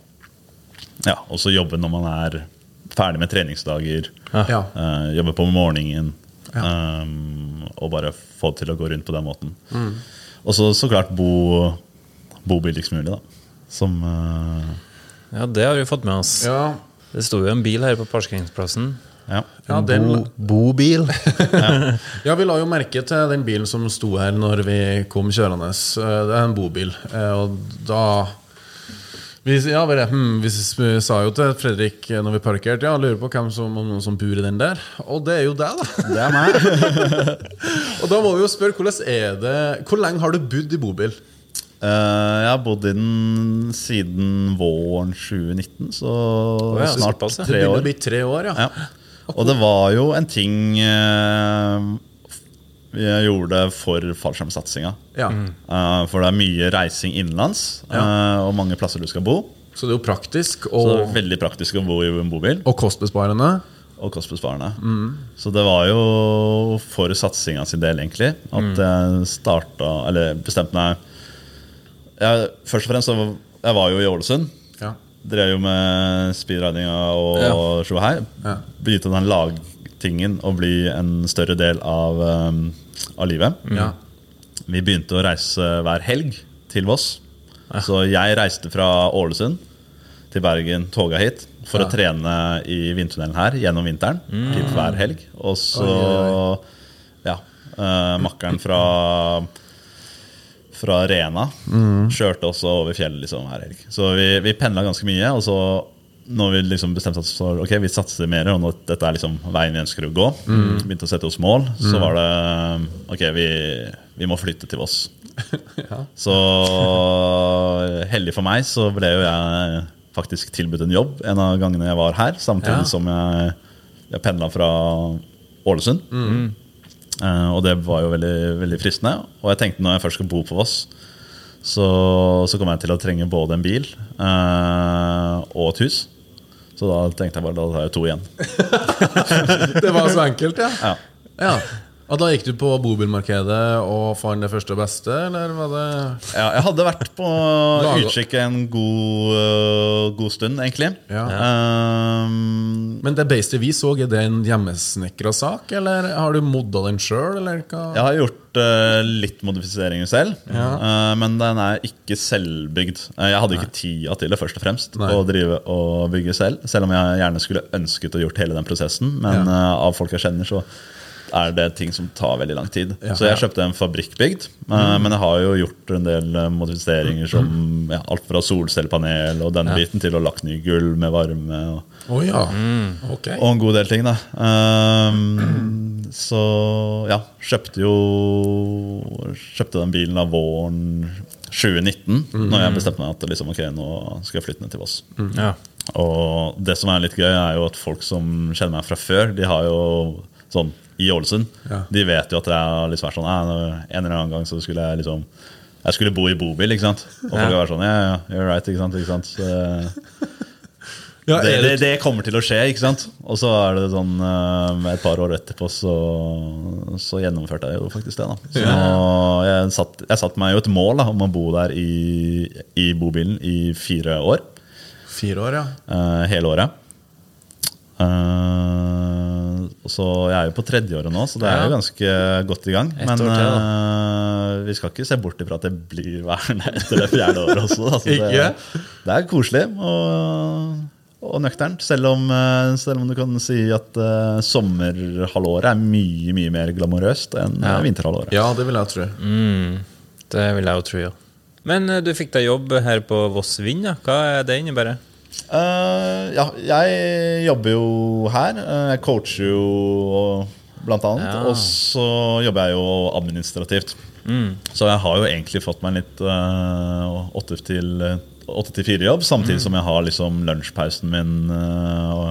Speaker 2: ja, også jobbe når man er ferdig med treningsdager.
Speaker 3: Ja.
Speaker 2: Uh, jobbe på morgenen. um, og bare få det til å gå rundt på den måten. Og så så klart bo, bo billigst mulig, da. Som uh,
Speaker 4: Ja, det har vi fått med oss.
Speaker 3: ja.
Speaker 4: Det sto jo en bil her på parkeringsplassen.
Speaker 2: Ja.
Speaker 3: Ja, den,
Speaker 4: bobil.
Speaker 3: ja, vi la jo merke til den bilen som sto her når vi kom kjørende. Eh, Det er en bobil. Eh, Og da vi, ja, bare, hm, vi, s- vi sa jo til Fredrik eh, når vi parkerte Ja, lurer på hvem som, noen som bor i den der. Og det er jo deg, da.
Speaker 2: Det er meg.
Speaker 3: Og da må vi jo spørre hvordan er det Hvor lenge har du bodd i bobil?
Speaker 2: Uh, jeg har bodd i den siden våren 2019, så
Speaker 4: ja,
Speaker 2: snart
Speaker 4: såpass, ja.
Speaker 2: tre
Speaker 3: Det begynner å bli tre år, ja.
Speaker 2: Ja. Og det var jo en ting vi jeg gjorde for fallskjermsatsinga.
Speaker 3: ja.
Speaker 2: Eh, for det er mye reising innenlands, eh, og mange plasser du skal bo.
Speaker 3: Så det er jo praktisk
Speaker 2: Så det er veldig praktisk å bo i en bobil,
Speaker 3: og kostbesparende.
Speaker 2: og kostbesparende. Så det var jo for satsinga sin del, egentlig, at jeg starta Eller bestemte meg jeg, Først og fremst så jeg var jo i Ålesund.
Speaker 3: Ja.
Speaker 2: Drev jo med speedridinga og show her.
Speaker 3: Ja.
Speaker 2: Begynte den lagtingen å bli en større del av, um, av livet.
Speaker 3: Ja.
Speaker 2: Vi begynte å reise hver helg til Voss. Så jeg reiste fra Ålesund til Bergen, toga hit. for å trene i vindtunnelen her gjennom vinteren. Typ hver helg. Og så ja, uh, makkeren fra fra Rena. Kjørte også over fjellet liksom, hver helg. Så vi, vi pendla ganske mye. Og så når vi liksom bestemte oss for ok, vi satser mer, og når dette er liksom veien vi ønsker å gå, begynte å sette oss mål, så var det ok, vi, vi må flytte til Voss. Så heldig for meg så ble jo jeg faktisk tilbudt en jobb en av gangene jeg var her, samtidig
Speaker 3: Ja.
Speaker 2: som jeg, jeg pendla fra Ålesund. Eh, og det var jo veldig, veldig fristende. Og jeg tenkte når jeg først skal bo på Voss, så, så kommer jeg til å trenge både en bil eh, og et hus. Så da tenkte jeg bare da tar jeg to igjen.
Speaker 3: Det var så enkelt, ja.
Speaker 2: Ja.
Speaker 3: ja. Og da gikk du på bobilmarkedet og fant det første og beste, eller var det
Speaker 2: Ja, jeg hadde vært på utkikk en god, uh, god stund, egentlig.
Speaker 3: Ja.
Speaker 2: Um,
Speaker 3: Men det beistet vi så, er det en hjemmesnekra sak, eller har du modda den sjøl,
Speaker 2: jeg har gjort øh, litt modifiseringer selv, øh, men den er ikke selvbygd. Jeg hadde ikke tida til det, først og fremst,
Speaker 3: Nei.
Speaker 2: å drive og bygge selv. Selv om jeg gjerne skulle ønsket å gjort hele den prosessen, men
Speaker 3: Ja.
Speaker 2: av folk jeg kjenner, så er det ting som tar veldig lang tid.
Speaker 3: Ja.
Speaker 2: Så jeg kjøpte en fabrikkbygd, Mm. men jeg har jo gjort en del eh, modifiseringer som ja, alt fra solcellepanel og denne biten til å lagt ny gulv med varme. og
Speaker 3: oh, ja. Ok.
Speaker 2: og en god del ting, da. Ehm, så ja, kjøpte jo Kjøpte den bilen av våren 2019, når jeg bestemte meg at liksom, ok, nå skal jeg flytte ned til Voss.
Speaker 4: Ja.
Speaker 2: Og det som er litt gøy, er jo at folk som kjenner meg fra før, de har jo sånn i Ålesund,
Speaker 3: Ja.
Speaker 2: de vet jo at jeg har liksom vært sånn En eller annen gang så skulle jeg liksom Jeg skulle bo i bobil, ikke sant? Og folk har vært sånn Ja, ja, you're right, ikke sant? Ikke sant? Så,
Speaker 3: Ja,
Speaker 2: det, det,
Speaker 3: det,
Speaker 2: det kommer til å skje, ikke sant? Og så er det sånn eh, et par år etterpå så, så gjennomførte jeg jo faktisk det. da Så jeg satte satt meg jo et mål da om å bo der i, i bobilen i fire år.
Speaker 3: Fire år, ja.
Speaker 2: eh, hele året. Så jeg er jo på tredjeåret nå, så det er jo ganske godt i gang. Men
Speaker 4: til,
Speaker 2: uh, vi skal ikke se bort ifra at det blir værende etter det fjerde året også. Altså, det, det er koselig og, og nøkternt. Selv om, eh, selv om du kan si at uh, sommerhalvåret er mye mye mer glamorøst enn
Speaker 4: Ja.
Speaker 2: vinterhalvåret.
Speaker 3: Ja, det vil jeg tro.
Speaker 4: Mm, det vil jeg jo tro, ja. Men du fikk deg jobb her på Voss Vind, ja. Hva er det innebærer?
Speaker 2: Eh, ja, jeg jobber jo her. Eh, Jeg coacher jo blant annet.
Speaker 4: Ja.
Speaker 2: Og så jobber jeg jo administrativt.
Speaker 4: Mm.
Speaker 2: Så jeg har jo egentlig fått meg litt åtte til åtte til fire-jobb, samtidig som jeg har liksom lunsjpausen min uh,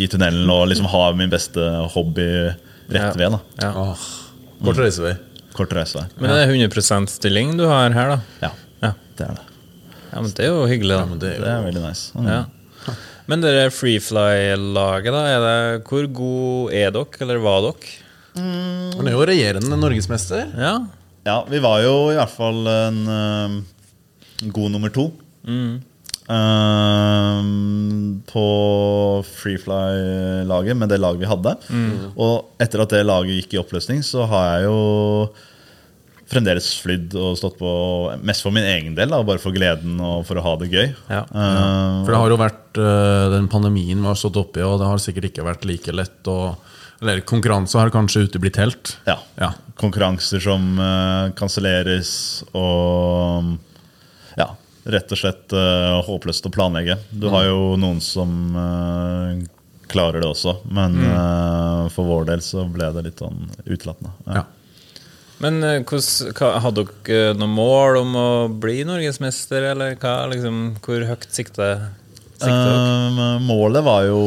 Speaker 2: i tunnelen og liksom har min beste hobby rett
Speaker 4: Ja.
Speaker 2: ved. da
Speaker 4: Ja.
Speaker 3: Oh. Kort reisevei.
Speaker 2: Kort reisevei.
Speaker 4: Men det er 100% stilling du har her, da?
Speaker 2: Ja,
Speaker 4: Ja.
Speaker 2: det er det.
Speaker 4: Ja men det er jo hyggelig, da.
Speaker 3: Ja, men det er
Speaker 2: Det er veldig nice. Mm.
Speaker 4: Ja. Men dere Freefly-laget, da, er det, hvor god er dere, eller var dere?
Speaker 3: Han er jo regjerende norgesmester.
Speaker 4: Ja.
Speaker 2: Ja, vi var jo i hvert fall en en god nummer to.
Speaker 4: Mm.
Speaker 2: Eh, på Freefly-laget med det laget vi hadde. Og etter at det laget gikk i oppløsning, så har jeg jo fremdeles flydd og stått på mest for min egen del, da, bare for gleden og for å ha det gøy.
Speaker 4: Ja.
Speaker 2: Uh,
Speaker 3: For det har jo vært øh, den pandemien vi har stått oppi, og det har sikkert ikke vært like lett å Eller konkurranse har kanskje uteblitt helt.
Speaker 2: ja.
Speaker 3: Ja.
Speaker 2: Konkurranser som uh, kanselleres og ja, rett og slett uh, håpløst å planlegge. Du har jo noen som uh, klarer det også, men eh, for vår del så ble det litt sånn utelattende.
Speaker 3: Ja.
Speaker 4: Men hos, hva, hadde dere noe mål om å bli norgesmester, eller hva, liksom, hvor høyt sikta sikte dere?
Speaker 2: Um, målet var jo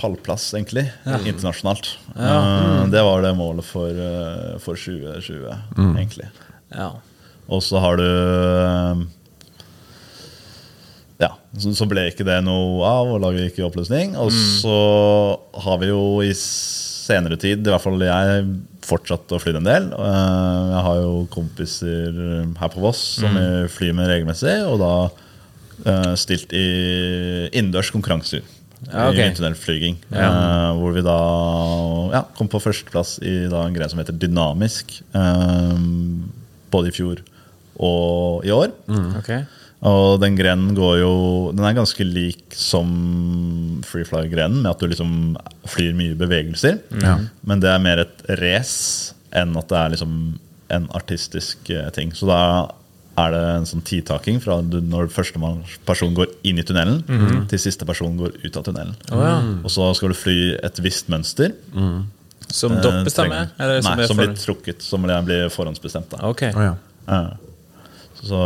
Speaker 2: pallplass, egentlig, internasjonalt. Eh, det var det målet for, eh, for 2020, egentlig.
Speaker 4: Ja.
Speaker 2: Og så har du eh, Ja, så, så ble ikke det noe av, og laget gikk i oppløsning. Og så har vi jo i senere tid, i hvert fall jeg, fortsatt å fly en del. Eh, Jeg har jo kompiser her på Voss som vi flyr med regelmessig, og da eh, stilt i innendørs konkurranser.
Speaker 4: Ja, okay.
Speaker 2: I tunnelflyging. Ja. hvor vi da ja, kom på førsteplass i da, en greie som heter Dynamisk. eh, både i fjor og i år.
Speaker 4: Ok.
Speaker 2: Og den grenen går jo Den er ganske lik som freefly-grenen, med at du liksom flyr mye bevegelser. Men det er mer et race enn at det er liksom en artistisk eh, ting. Så da er det en sånn tidtaking fra du, når første person går inn i tunnelen, til siste person går ut av tunnelen. Og så skal du fly et visst mønster.
Speaker 4: Som
Speaker 2: eh,
Speaker 4: dere bestemmer?
Speaker 2: Nei, som blir trukket, som blir forhåndsbestemt. Da.
Speaker 4: Ok.
Speaker 3: Å, ja.
Speaker 2: Ja. Så,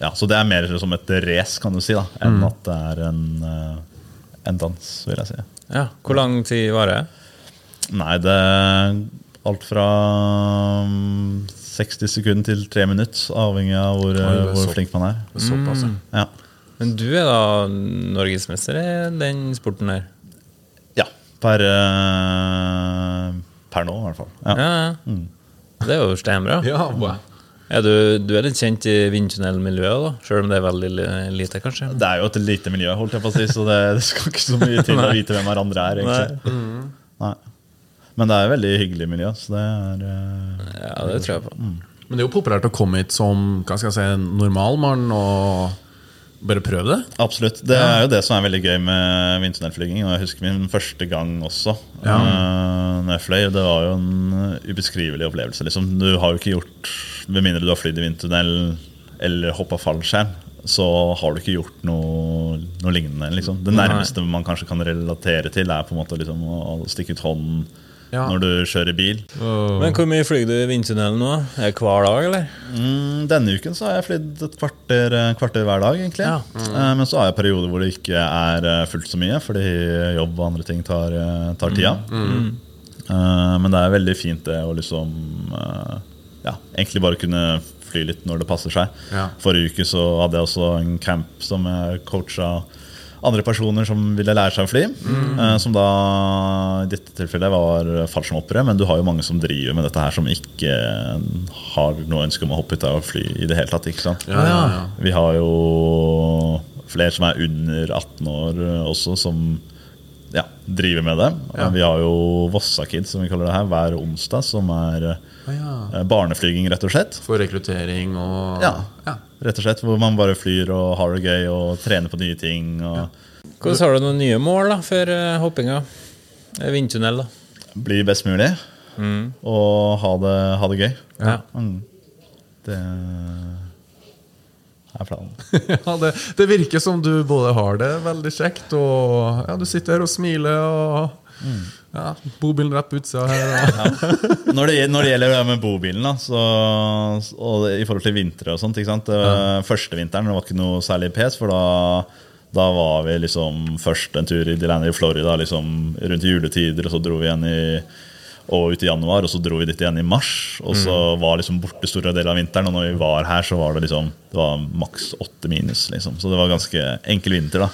Speaker 2: ja, så det er mer som et race, kan du si, da, enn at det er en, eh, en dans, vil jeg si.
Speaker 4: Ja. Hvor lang tid varer det?
Speaker 2: Nei, det er alt fra mm, 60 sekunder til 3 minutter, avhengig av hvor,
Speaker 3: Oi,
Speaker 2: hvor
Speaker 3: så-
Speaker 2: flink man er.
Speaker 3: Såpass, mm.
Speaker 2: Ja.
Speaker 4: Men du er da norgesmester i den sporten her?
Speaker 2: ja. Per, eh, per nå, i hvert fall.
Speaker 4: Ja,
Speaker 2: Ja.
Speaker 4: ja. Det er jo steinbra.
Speaker 3: Ja, wow.
Speaker 4: Er du, du er litt kjent i vindtunnelmiljøet, da? Selv om det er veldig lite, kanskje?
Speaker 2: Det er jo et lite miljø, holdt jeg på å si, så det, det skal ikke så mye til å vite hvem hverandre er. egentlig. Nei. Men det er et veldig hyggelig miljø, så det er eh,
Speaker 4: Ja, det tror jeg på.
Speaker 3: Men det er jo populært å komme hit som hva skal jeg si, normalmann og bare prøve det.
Speaker 2: Absolutt. Det er jo det som er veldig gøy med vindtunnelflyging. Og jeg husker min første gang også.
Speaker 3: Ja.
Speaker 2: Uh, når jeg fløy. Det var jo en ubeskrivelig opplevelse. Liksom. Du har jo ikke gjort Med mindre du har flydd i vindtunnel eller hoppa fallskjerm, så har du ikke gjort noe, noe lignende. Liksom. Det nærmeste man kanskje kan relatere til, er på en måte liksom å stikke ut hånden
Speaker 3: Ja.
Speaker 2: når du kjører bil.
Speaker 4: Men hvor mye flyr du i vindtunnelen nå? Er det hver dag, eller?
Speaker 2: Mm, denne uken så har jeg flydd et kvarter, eh, kvarter hver dag, egentlig.
Speaker 4: Ja.
Speaker 2: Mm. Men så har jeg perioder hvor det ikke er eh, fullt så mye, fordi jobb og andre ting tar, tar tida. Mm. Men det er veldig fint det å liksom Ja, egentlig bare kunne fly litt når det passer seg.
Speaker 3: Ja.
Speaker 2: Forrige uke så hadde jeg også en camp som jeg coacha andre personer som ville lære seg å fly. eh, Som da i dette tilfellet var fallskjermhoppere. Men du har jo mange som driver med dette her som ikke har noe ønske om å hoppe ut av å fly i det hele tatt. ikke sant?
Speaker 3: Ja, ja, ja.
Speaker 2: Vi har jo flere som er under 18 år eh, også, som ja, driver med det.
Speaker 3: Ja.
Speaker 2: Vi har jo Vossa Kids, som vi kaller det her, hver onsdag, som er
Speaker 3: Å, ja.
Speaker 2: eh, barneflyging, rett og slett.
Speaker 3: For rekruttering og
Speaker 2: Ja.
Speaker 3: ja.
Speaker 2: Rett og slett, Hvor man bare flyr og har det gøy og trener på nye ting. Og
Speaker 4: Hvordan Har du noen nye mål da, for uh, hoppinga? Eh, Vindtunnel, da.
Speaker 2: bli best mulig. Og ha det, ha det gøy.
Speaker 4: Ja.
Speaker 2: Mm. Det.
Speaker 3: ja, det, det virker som du både har det veldig kjekt, og ja, du sitter her og smiler, og ja, bobilen rett på utsida her.
Speaker 2: Når det, når det gjelder det med bobilen, da, så, og i forhold til vintre og sånt? Det var Første vinteren det var ikke noe særlig pes, for da, da var vi liksom først en tur i Delaney i Florida liksom, rundt juletider, og så dro vi igjen i og ut i januar, og så dro vi dit igjen i mars. Og så var liksom borte store deler av vinteren, og når vi var her, så var det liksom Det var maks åtte minus. liksom Så det var ganske enkel vinter. da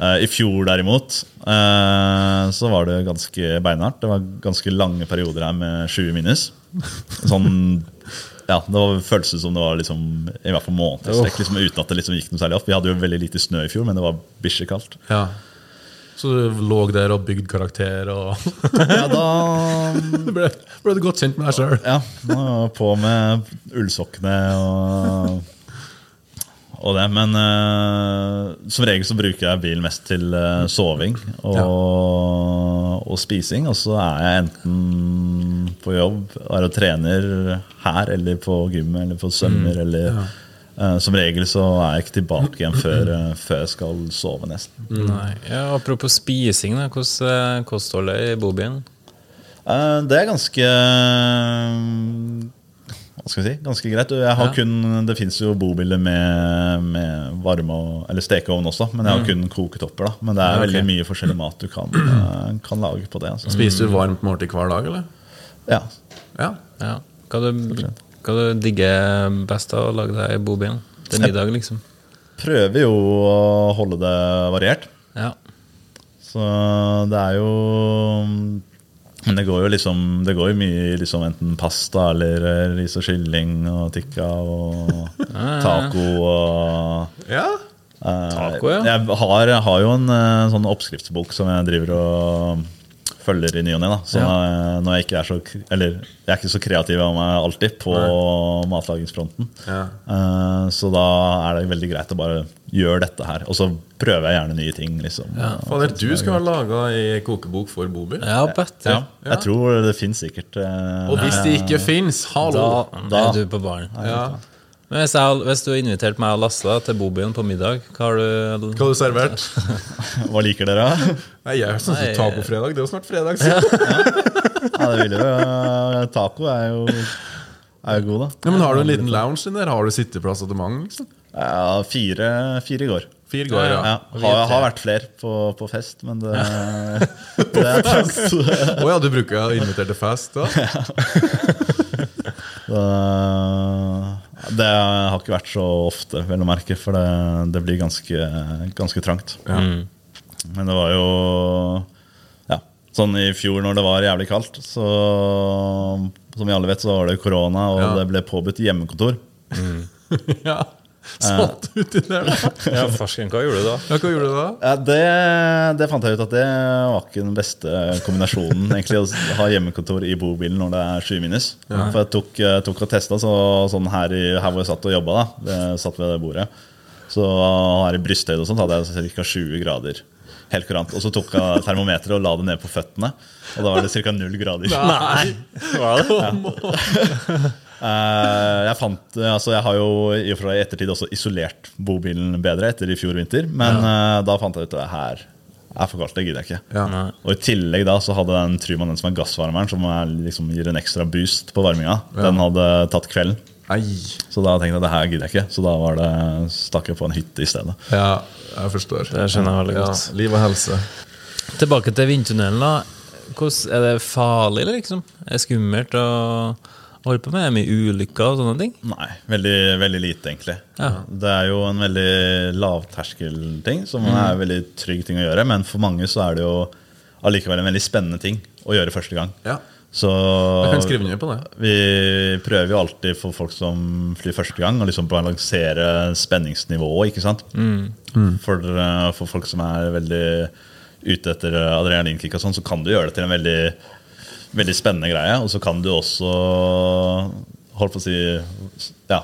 Speaker 2: Eh, I fjor derimot uh, så var det ganske beinhardt. Det var ganske lange perioder her med 20 minus. Sånn ja, Det var føltes som det var liksom, i hvert fall månedsstrekk liksom, uten at det liksom gikk noe særlig opp. Vi hadde jo veldig lite snø i fjor, men det var bikkjekaldt.
Speaker 3: ja. Så du lå der og bygde karakter, og
Speaker 2: Ja, da
Speaker 3: ble, ble du godt kjent med deg sjøl.
Speaker 2: Ja, på med ullsokkene og, og det. Men uh, som regel så bruker jeg bilen mest til uh, soving og, og spising. Og så er jeg enten på jobb, er og trener her eller på gymmet eller på svømmer. eller eh, Som regel så er jeg ikke tilbake igjen før, eh, før jeg skal sove, nesten.
Speaker 4: Nei. Ja, apropos spising, da. hvordan kostholdet i bobilen?
Speaker 2: Eh, Det er ganske Hva skal vi si? Ganske greit. Jeg har
Speaker 4: Ja.
Speaker 2: kun, det fins jo bobiler med, med varme og, eller stekeovn også, men jeg har kun koketopper. da Men det er
Speaker 4: Mm. Ja, okay.
Speaker 2: veldig mye forskjellig mat du kan, eh, kan lage på det. Altså.
Speaker 3: Spiser du varmt måltid hver dag, eller?
Speaker 2: Ja.
Speaker 3: Ja.
Speaker 4: Ja. Hva du, hva du digger best av å lage deg i bobilen? Til middag, liksom?
Speaker 2: Prøver jo å holde det variert.
Speaker 4: Ja.
Speaker 2: Så det er jo Men det går jo liksom Det går mye liksom enten pasta eller eh, ris og kylling og tikka og taco og
Speaker 3: ja.
Speaker 2: Eh,
Speaker 4: Taco, ja.
Speaker 2: Jeg har, har jo en eh, sånn oppskriftsbok som jeg driver og følger i ny og ne. Så når jeg ikke er så Eller jeg er ikke så kreativ av meg alltid på matlagingsfronten.
Speaker 3: Ja.
Speaker 2: Eh, så da er det veldig greit å bare gjøre dette her. Og så prøver jeg gjerne nye ting. liksom.
Speaker 3: Fader, du skal ha laga ei kokebok for Bobil.
Speaker 4: Ja.
Speaker 2: Ja, jeg tror det finnes sikkert eh,
Speaker 3: Og hvis det ikke fins,
Speaker 4: Da,
Speaker 3: hallo!
Speaker 2: Da-
Speaker 4: er du på baren.
Speaker 3: Ja.
Speaker 4: Men hvis, jeg, hvis du har invitert meg og Lasse da, til Bobyen på middag, hva har du
Speaker 3: Hva har du servert?
Speaker 2: Hva liker dere?
Speaker 3: Nei, Jeg syns
Speaker 4: Nei.
Speaker 3: tacofredag. Det er jo snart fredag. Så.
Speaker 2: Ja, det vil jo. Taco er jo, er jo god, da.
Speaker 3: Ja, men Har du en liten lounge inn der? Har du sitteplass til mange? Liksom?
Speaker 2: Ja, fire, fire i går.
Speaker 3: Fire går, ja.
Speaker 2: Ja, har, har vært flere på, på fest, men det, det er fest.
Speaker 3: Å ja, du bruker å invitere til fest da?
Speaker 2: Så, Det har ikke vært så ofte, vel å merke, for det, det blir ganske, ganske trangt. Men det var jo ja, sånn i fjor når det var jævlig kaldt, så som vi alle vet, så var det korona, og
Speaker 3: Ja.
Speaker 2: det ble påbudt hjemmekontor.
Speaker 3: ja. Satt uti der.
Speaker 4: Ja, farsken, hva gjorde du da?
Speaker 3: Ja, hva gjorde du da?
Speaker 2: Ja, det, det fant jeg ut at det var ikke den beste kombinasjonen. egentlig Å ha hjemmekontor i bobilen når det er 7 minus. For jeg tok, tok og testa så, sånn her, i, her hvor jeg satt og jobba. da Satt ved det bordet. Så her i brysthøyde og sånt hadde jeg ca. 20 grader. Helt kurant. Og så tok jeg termometeret og la det ned på føttene. Og da var det ca. null grader.
Speaker 3: Nei!
Speaker 4: Var det?
Speaker 2: Eh, jeg fant, altså jeg har jo i og for seg i ettertid også isolert bobilen bedre etter i fjor vinter. Men ja. da fant jeg ut at det her er for kaldt. Det gidder jeg ikke.
Speaker 3: Ja.
Speaker 2: Og I tillegg da så hadde den Tryman, den som er gassvarmeren, som er, liksom, gir en ekstra boost på varminga, den hadde tatt kvelden.
Speaker 3: Ei.
Speaker 2: Så da tenkte jeg det her gidder jeg ikke. Så da var det, stakk jeg på en hytte i stedet.
Speaker 3: Ja, jeg forstår.
Speaker 4: Det skjønner jeg veldig
Speaker 3: Ja,
Speaker 4: godt.
Speaker 3: liv og helse.
Speaker 4: Tilbake til vindtunnelen. da. Hvordan, er det farlig, eller liksom? Er det skummelt å du på med? Er mye ulykker og sånne ting?
Speaker 2: Nei, veldig, veldig lite, egentlig.
Speaker 4: Ja.
Speaker 2: Det er jo en veldig lavterskelting, som er en veldig trygg ting å gjøre. Men for mange så er det jo allikevel en veldig spennende ting å gjøre første gang.
Speaker 3: Ja,
Speaker 2: Så
Speaker 3: jeg kan skrive ned på det.
Speaker 2: vi prøver jo alltid for folk som flyr første gang, å liksom balansere spenningsnivået. ikke sant? For, eh, for folk som er veldig ute etter adrenalinkick, og sånn, så kan du gjøre det til en veldig, veldig spennende greie. Og så kan du også holdt på å si ja,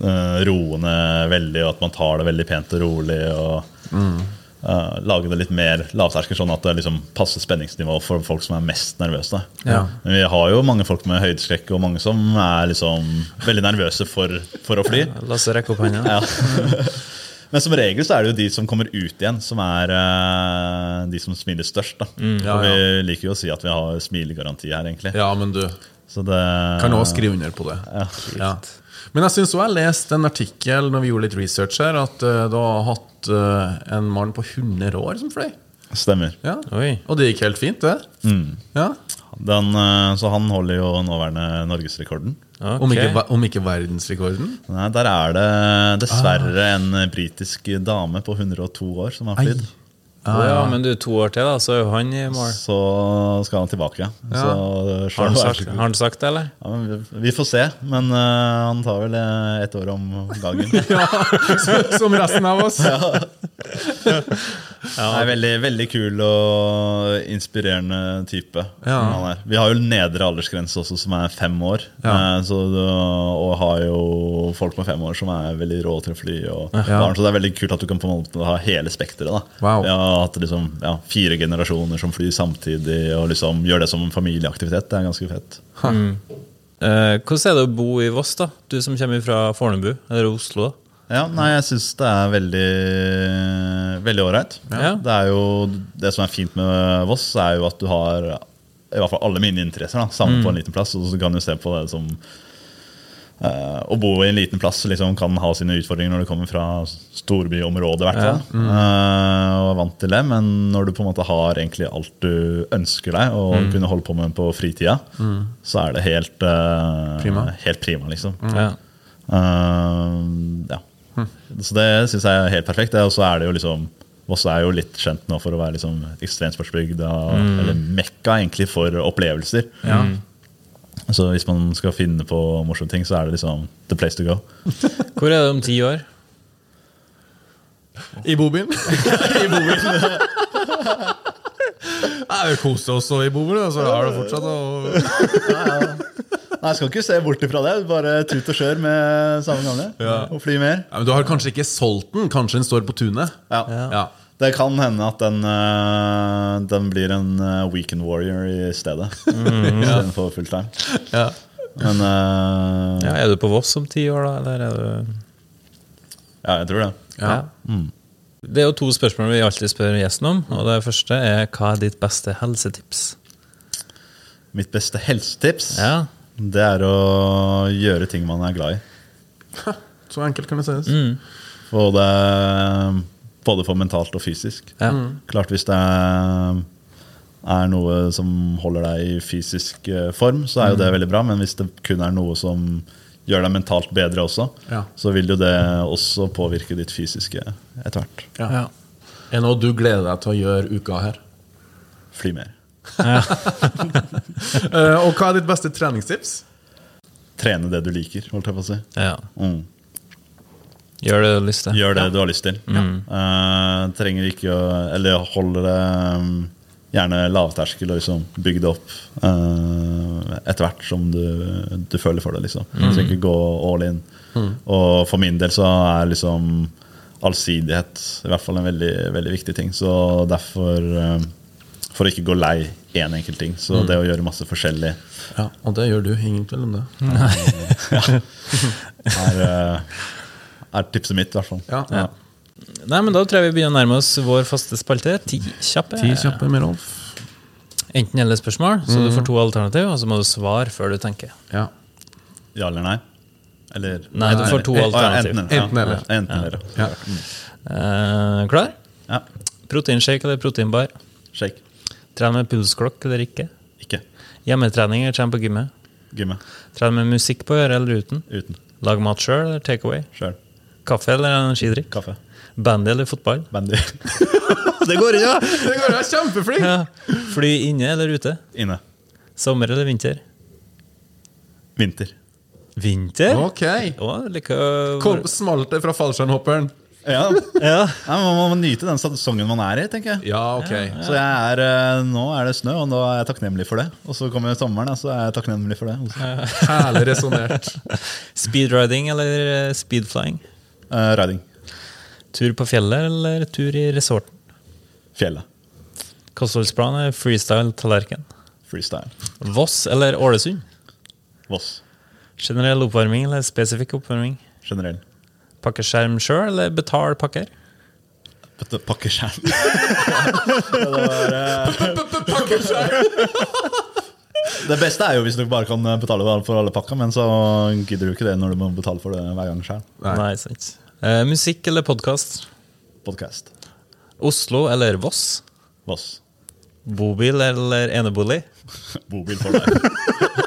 Speaker 2: eh, roe ned veldig, og at man tar det veldig pent og rolig. og eh, Lage det litt mer lavterskel, sånn at det liksom passer spenningsnivået for folk som er mest nervøse.
Speaker 3: Ja.
Speaker 2: Men vi har jo mange folk med høydeskrekk, og mange som er liksom veldig nervøse for, for å fly.
Speaker 4: La oss rekke opp hånda.
Speaker 2: Ja. Men som regel så er det jo de som kommer ut igjen, som er eh, de som smiler størst. da.
Speaker 3: ja,
Speaker 2: For Vi liker jo å si at vi har smilegaranti her, egentlig.
Speaker 3: Ja, men du
Speaker 2: Så det
Speaker 3: kan også skrive under på det. Ja. Men jeg syns også jeg leste en artikkel når vi gjorde litt research her, at uh, du har hatt uh, en mann på 100 år som fløy.
Speaker 2: stemmer.
Speaker 3: Ja.
Speaker 4: Oi.
Speaker 3: Og det gikk helt fint, det. Ja.
Speaker 2: Den, eh, så han holder jo nåværende norgesrekorden.
Speaker 4: Ok.
Speaker 3: Om, ikke, om ikke verdensrekorden.
Speaker 2: Nei, Der er det dessverre en britisk dame på 102 år som har flydd.
Speaker 4: Ah, ja, men du, to år til, da, så er jo han i mål.
Speaker 2: Så skal han tilbake. Så,
Speaker 4: Har han sagt, har han sagt det, eller?
Speaker 2: Ja, men vi- vi får se, men uh, han tar vel eh, ett år om gangen.
Speaker 3: Som resten av oss.
Speaker 2: Han er veldig, veldig kul og inspirerende type.
Speaker 3: Ja.
Speaker 2: Han er. Vi har jo nedre aldersgrense også, som er fem år.
Speaker 3: Ja.
Speaker 2: Eh, Så, og har jo folk med fem år som er veldig rå til å fly. Og
Speaker 3: Ja.
Speaker 2: barn, så det er veldig kult at du kan på en måte ha hele spekteret.
Speaker 3: Wow.
Speaker 2: Vi har hatt liksom, ja, fire generasjoner som flyr samtidig og liksom gjør det som en familieaktivitet. Det er ganske fett.
Speaker 4: Eh, hvordan er det å bo i Voss, da? Du som kommer fra Fornebu, eller Oslo? da?
Speaker 2: Ja, nei, jeg syns det er veldig veldig ålreit.
Speaker 4: Ja.
Speaker 2: Det er jo det som er fint med Voss, er jo at du har i hvert fall alle mine interesser da, samlet på en liten plass. Og så kan du se på det som uh, Å bo i en liten plass liksom, kan ha sine utfordringer når du kommer fra storbyområdet. i hvert fall. Eh, og er vant til det, Men når du på en måte har egentlig alt du ønsker deg og kunne holde på med på fritida, så er det helt uh,
Speaker 3: Prima.
Speaker 2: Helt prima liksom.
Speaker 4: Ja.
Speaker 2: Uh, ja. Så det syns jeg er helt perfekt. Det- Og så er det jo liksom Voss er jo litt kjent nå for å være liksom ekstremsportsbygda, eller mekka egentlig for opplevelser. Så hvis man skal finne på morsomme ting, så er det liksom the place to go.
Speaker 4: Hvor er det om ti år?
Speaker 3: I bobilen. Nei, Vi koste oss så i bobilen, så har det fortsatt å
Speaker 2: Nei, jeg skal ikke se bort ifra det. Bare tut og kjør med samme gamle. Og fly mer.
Speaker 3: ja, Men du har kanskje ikke solgt den? Kanskje den står på tunet?
Speaker 2: Ja.
Speaker 3: Ja.
Speaker 2: Det kan hende at den, øh, den blir en øh, weekend warrior i stedet. Istedenfor fulltime.
Speaker 3: Ja.
Speaker 2: Men uh,
Speaker 4: Ja, er du på Voss om ti år, da? Eller er du
Speaker 2: ja, jeg tror det.
Speaker 3: Ja.
Speaker 4: Det er jo to spørsmål vi alltid spør gjesten om. Og det første er hva er ditt beste helsetips?
Speaker 2: Mitt beste helsetips
Speaker 4: Ja,
Speaker 2: Det er å gjøre ting man er glad i.
Speaker 3: Så enkelt kan det sies.
Speaker 2: Både, både for mentalt og fysisk.
Speaker 4: Ja.
Speaker 2: Klart hvis det er, er noe som holder deg i fysisk eh, form, så er jo det veldig bra. Men hvis det kun er noe som gjør deg mentalt bedre også,
Speaker 3: Ja.
Speaker 2: så vil jo det også påvirke ditt fysiske etter hvert.
Speaker 3: Ja.
Speaker 4: Ja.
Speaker 3: Er det noe du gleder deg til å gjøre uka her?
Speaker 2: Fly mer.
Speaker 3: Eh, og hva er ditt beste treningstips?
Speaker 2: Trene det du liker, holdt jeg på å si.
Speaker 4: ja.
Speaker 2: Mm.
Speaker 4: Gjør det du har lyst til.
Speaker 2: Gjør det du har lyst til. Eh, trenger ikke å Eller holder det um, gjerne lavterskel og liksom bygge det opp uh, etter hvert som du, du føler for det. liksom Du trenger ikke gå all in. Og for min del så er liksom allsidighet i hvert fall en veldig, veldig viktig ting. Så derfor eh, For å ikke gå lei én enkelt ting. Så det å gjøre masse forskjellig
Speaker 3: Ja, Og det gjør du. Ingen tvil om det.
Speaker 2: er, eh, er tipset mitt, i hvert fall.
Speaker 3: Ja.
Speaker 2: Ja.
Speaker 4: Nei, men Da tror jeg vi begynner å nærme oss vår faste spalte. Ti kjappe.
Speaker 3: Ti kjappe med Rolf.
Speaker 4: Enten eller spørsmål, så du får to alternativ, og så må du svare før du tenker.
Speaker 3: Ja.
Speaker 2: Ja eller nei? Eller
Speaker 4: Nei, du får to alternativ.
Speaker 2: Enten,
Speaker 3: Enten eller.
Speaker 2: Ja, enten eller.
Speaker 3: ja.
Speaker 4: Eh, klar?
Speaker 2: Ja.
Speaker 4: Proteinshake eller proteinbar?
Speaker 2: Shake.
Speaker 4: Trene med pulsklokk eller ikke?
Speaker 2: Ikke.
Speaker 4: Hjemmetrening eller trene på gymmet?
Speaker 2: Gymme.
Speaker 4: Trene med musikk på øret eller uten?
Speaker 2: Uten.
Speaker 4: Lag mat sjøl eller take away?
Speaker 2: Sjøl.
Speaker 4: Kaffe eller energidrikk?
Speaker 2: Kaffe.
Speaker 4: Bandy eller fotball?
Speaker 2: Bandy.
Speaker 4: Det går unna! ja!
Speaker 3: Det går jo kjempeflink!
Speaker 4: ja! Fly inne eller ute?
Speaker 2: Inne.
Speaker 4: Sommer eller vinter?
Speaker 2: Vinter.
Speaker 4: Vinter?
Speaker 3: Ok.
Speaker 4: Å, like,
Speaker 3: Kom, smalt det fra fallskjermhopperen?
Speaker 2: Ja.
Speaker 4: Ja.
Speaker 2: Nei, man må nyte den sesongen man er i, tenker jeg.
Speaker 3: Ja, ok.
Speaker 2: Så jeg er, eh, Nå er det snø, og nå er jeg takknemlig for det. Og så kommer sommeren, og så er jeg takknemlig for det. også.
Speaker 3: Herlig resonnert.
Speaker 4: Speedriding eller eh, speedflying?
Speaker 2: Uh, riding.
Speaker 4: Tur på fjellet eller tur i resorten?
Speaker 2: Fjellet.
Speaker 4: Kostholdsplan er freestyle tallerken.
Speaker 2: Freestyle.
Speaker 4: Voss eller Ålesund?
Speaker 2: Voss.
Speaker 4: Generell oppvarming eller spesifikk oppvarming?
Speaker 2: Generell.
Speaker 4: Pakke skjerm sjøl eller betal pakker?
Speaker 2: Pakkeskjerm. Pakkeskjerm. det, var, eh, det beste er jo hvis du bare kan betale for alle pakka, men så gidder du ikke det når du må betale for det hver gang sjøl.
Speaker 4: Eh, musikk eller podkast?
Speaker 2: Podkast.
Speaker 4: Oslo eller Voss?
Speaker 2: Voss.
Speaker 4: Bobil eller enebolig?
Speaker 2: Bobil for deg.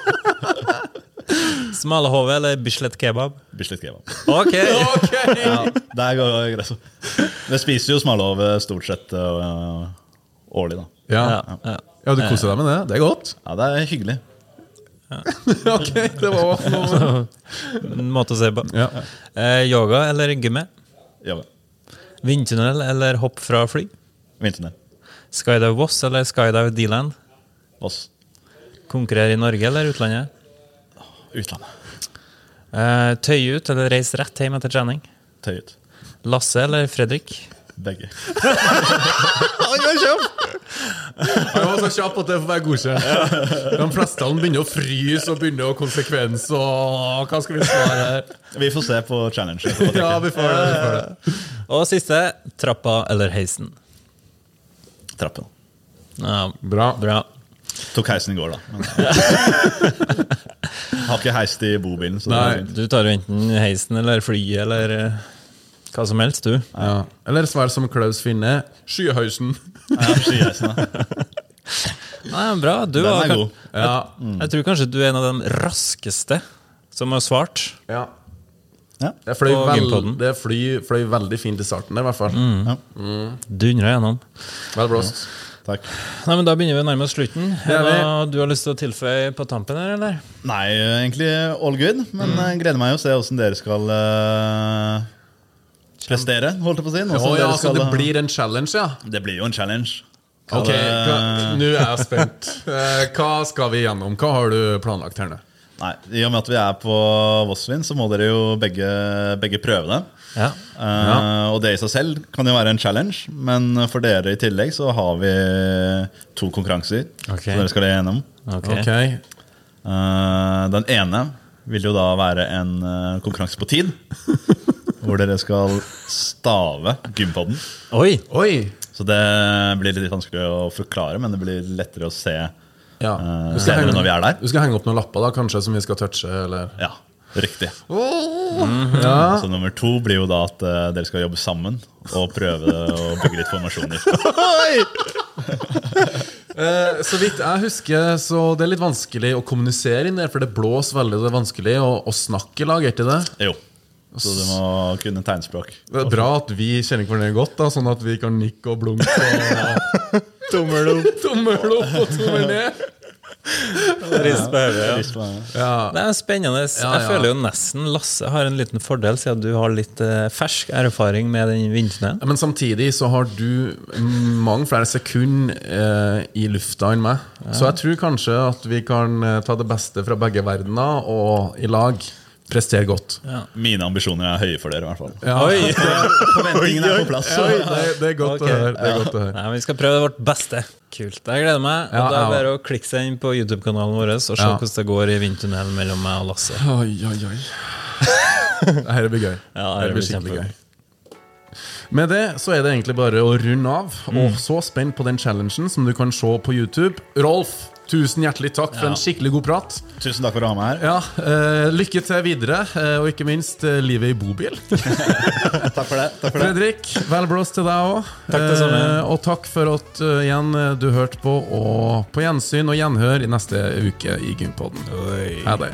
Speaker 4: Smalahove eller Bislett kebab?
Speaker 2: Bislett kebab.
Speaker 4: Ok!
Speaker 2: Ja, der går det. Vi spiser jo smalahove stort sett øh, årlig, da.
Speaker 3: Ja.
Speaker 4: Ja, ja.
Speaker 3: ja, du koser deg med det? Det er godt.
Speaker 2: Ja, det er hyggelig.
Speaker 3: ok, det var noe
Speaker 4: En måte å se på.
Speaker 3: ja.
Speaker 4: Eh, yoga eller gymme?
Speaker 2: Jobbe.
Speaker 4: Vindtunnel eller hopp fra fly?
Speaker 2: Vindtunnel.
Speaker 4: Skydive Voss eller Skydive D-land?
Speaker 2: Voss.
Speaker 4: Konkurrere i Norge eller utlandet?
Speaker 2: Utlandet.
Speaker 4: Uh, tøye ut eller reise rett hjem etter trening?
Speaker 2: Tøy ut.
Speaker 4: Lasse eller Fredrik?
Speaker 2: Begge.
Speaker 3: Han var så kjapp at det får være godkjent. De fleste av dem begynner å fryse og begynner å konsekvens og Hva skal vi svare her?
Speaker 2: Vi får se på challenge.
Speaker 3: Ja, vi får det. Vi får det.
Speaker 4: Og siste trappa eller heisen?
Speaker 2: Trappen.
Speaker 4: Ja,
Speaker 3: Bra.
Speaker 4: bra.
Speaker 2: Tok heisen i går, da. Men, har ikke heist i bobilen. Så
Speaker 3: Nei.
Speaker 4: Du tar jo enten heisen eller flyet eller eh, hva som helst, du.
Speaker 3: Ja. Eller svar som Klaus Finne. Skyhausen.
Speaker 2: Ja, skiheisen, da.
Speaker 4: Nei, bra. Du
Speaker 2: Den er god.
Speaker 3: Ja.
Speaker 4: Jeg tror kanskje du er en av de raskeste som har svart.
Speaker 3: ja.
Speaker 2: Ja.
Speaker 3: Det fløy,
Speaker 4: På
Speaker 3: vel, det fløy, fløy veldig fint i starten, i hvert fall.
Speaker 4: Dundra gjennom.
Speaker 3: Vel blåst.
Speaker 2: Takk.
Speaker 4: Nei, men Da begynner vi å nærme oss slutten. Er det noe du har lyst til å tilføye på tampen her, eller?
Speaker 2: Nei, egentlig all good. Men jeg gleder meg jo å se åssen dere skal uh, prestere. holdt jeg på å si. Nå
Speaker 3: ja,
Speaker 2: dere
Speaker 3: så det blir en challenge, ja?
Speaker 2: det blir jo en challenge.
Speaker 3: Ok, hva- nå er jeg spent. Eh, Hva skal vi gjennom? Hva har du planlagt her nå?
Speaker 2: Nei, I og med at vi er på Vossvin, så må dere jo begge, begge prøve det.
Speaker 4: Ja.
Speaker 2: Uh, Og det i seg selv kan jo være en challenge, men for dere i tillegg så har vi to konkurranser
Speaker 4: okay.
Speaker 2: som dere skal gjennom.
Speaker 4: Okay.
Speaker 3: okay.
Speaker 2: Uh, den ene vil jo da være en eh, konkurranse på tid. hvor dere skal stave gympodden.
Speaker 4: Oi!
Speaker 3: Oi!
Speaker 2: Så det blir litt vanskelig å forklare, men det blir lettere å se
Speaker 3: Ja. skal henge-
Speaker 2: når vi er der.
Speaker 3: Du skal henge opp noen lapper da, kanskje, som vi skal touche, eller?
Speaker 2: Ja, riktig.
Speaker 3: Ja.
Speaker 2: Så nummer to blir jo da at uh, dere skal jobbe sammen og prøve å bygge litt formasjoner.
Speaker 3: uh, så vidt jeg husker, så det er litt vanskelig å kommunisere inn der, for det blåser veldig, og det er vanskelig å, å snakke i lag, er ikke det?
Speaker 2: Jo. Så du må kunne tegnspråk.
Speaker 3: Det er bra at vi kjenner hverandre godt, da, sånn at vi kan nikke og blunke. Og... tommel opp Tommel opp og tommel ned.
Speaker 4: Rist på hodet, ja. Det er spennende. Jeg føler jo nesten Lasse har en liten fordel, siden du har litt eh, fersk erfaring med den vindsnøen.
Speaker 3: Men samtidig så har du mange flere sekunder eh, i lufta enn meg. Så jeg tror kanskje at vi kan eh, ta det beste fra begge verdener og i lag prestere godt.
Speaker 2: Mine ambisjoner er høye for dere, i hvert fall.
Speaker 3: Ja.
Speaker 4: Oi!
Speaker 2: Forventningene er på plass.
Speaker 3: Ja, det, det er godt
Speaker 4: okay.
Speaker 3: å høre. Det er godt å høre.
Speaker 4: Nei, Vi skal prøve vårt beste. Kult. Jeg gleder meg. Og
Speaker 3: Ja,
Speaker 4: Det er
Speaker 3: ja.
Speaker 4: bare å klikke seg inn på YouTube-kanalen vår og se
Speaker 3: Ja.
Speaker 4: hvordan det går i vindtunnelen mellom meg og Lasse.
Speaker 3: Oi, oi, oi. Dette blir gøy.
Speaker 4: Ja, det
Speaker 3: blir
Speaker 4: blir
Speaker 3: skikkelig
Speaker 4: kjempegøy.
Speaker 3: gøy. Med det så er det egentlig bare å runde av. Og så spent på den challengen som du kan se på YouTube. Rolf, tusen hjertelig takk for en skikkelig god prat.
Speaker 2: Tusen takk for å ha meg her.
Speaker 3: Ja, uh, Lykke til videre, uh, og ikke minst uh, livet i bobil.
Speaker 2: Takk for det. Takk for det.
Speaker 3: Fredrik, vel blåst til deg òg. Og takk for at igjen du hørte på, og på gjensyn og gjenhør i neste uke i Gympodden. Ha det.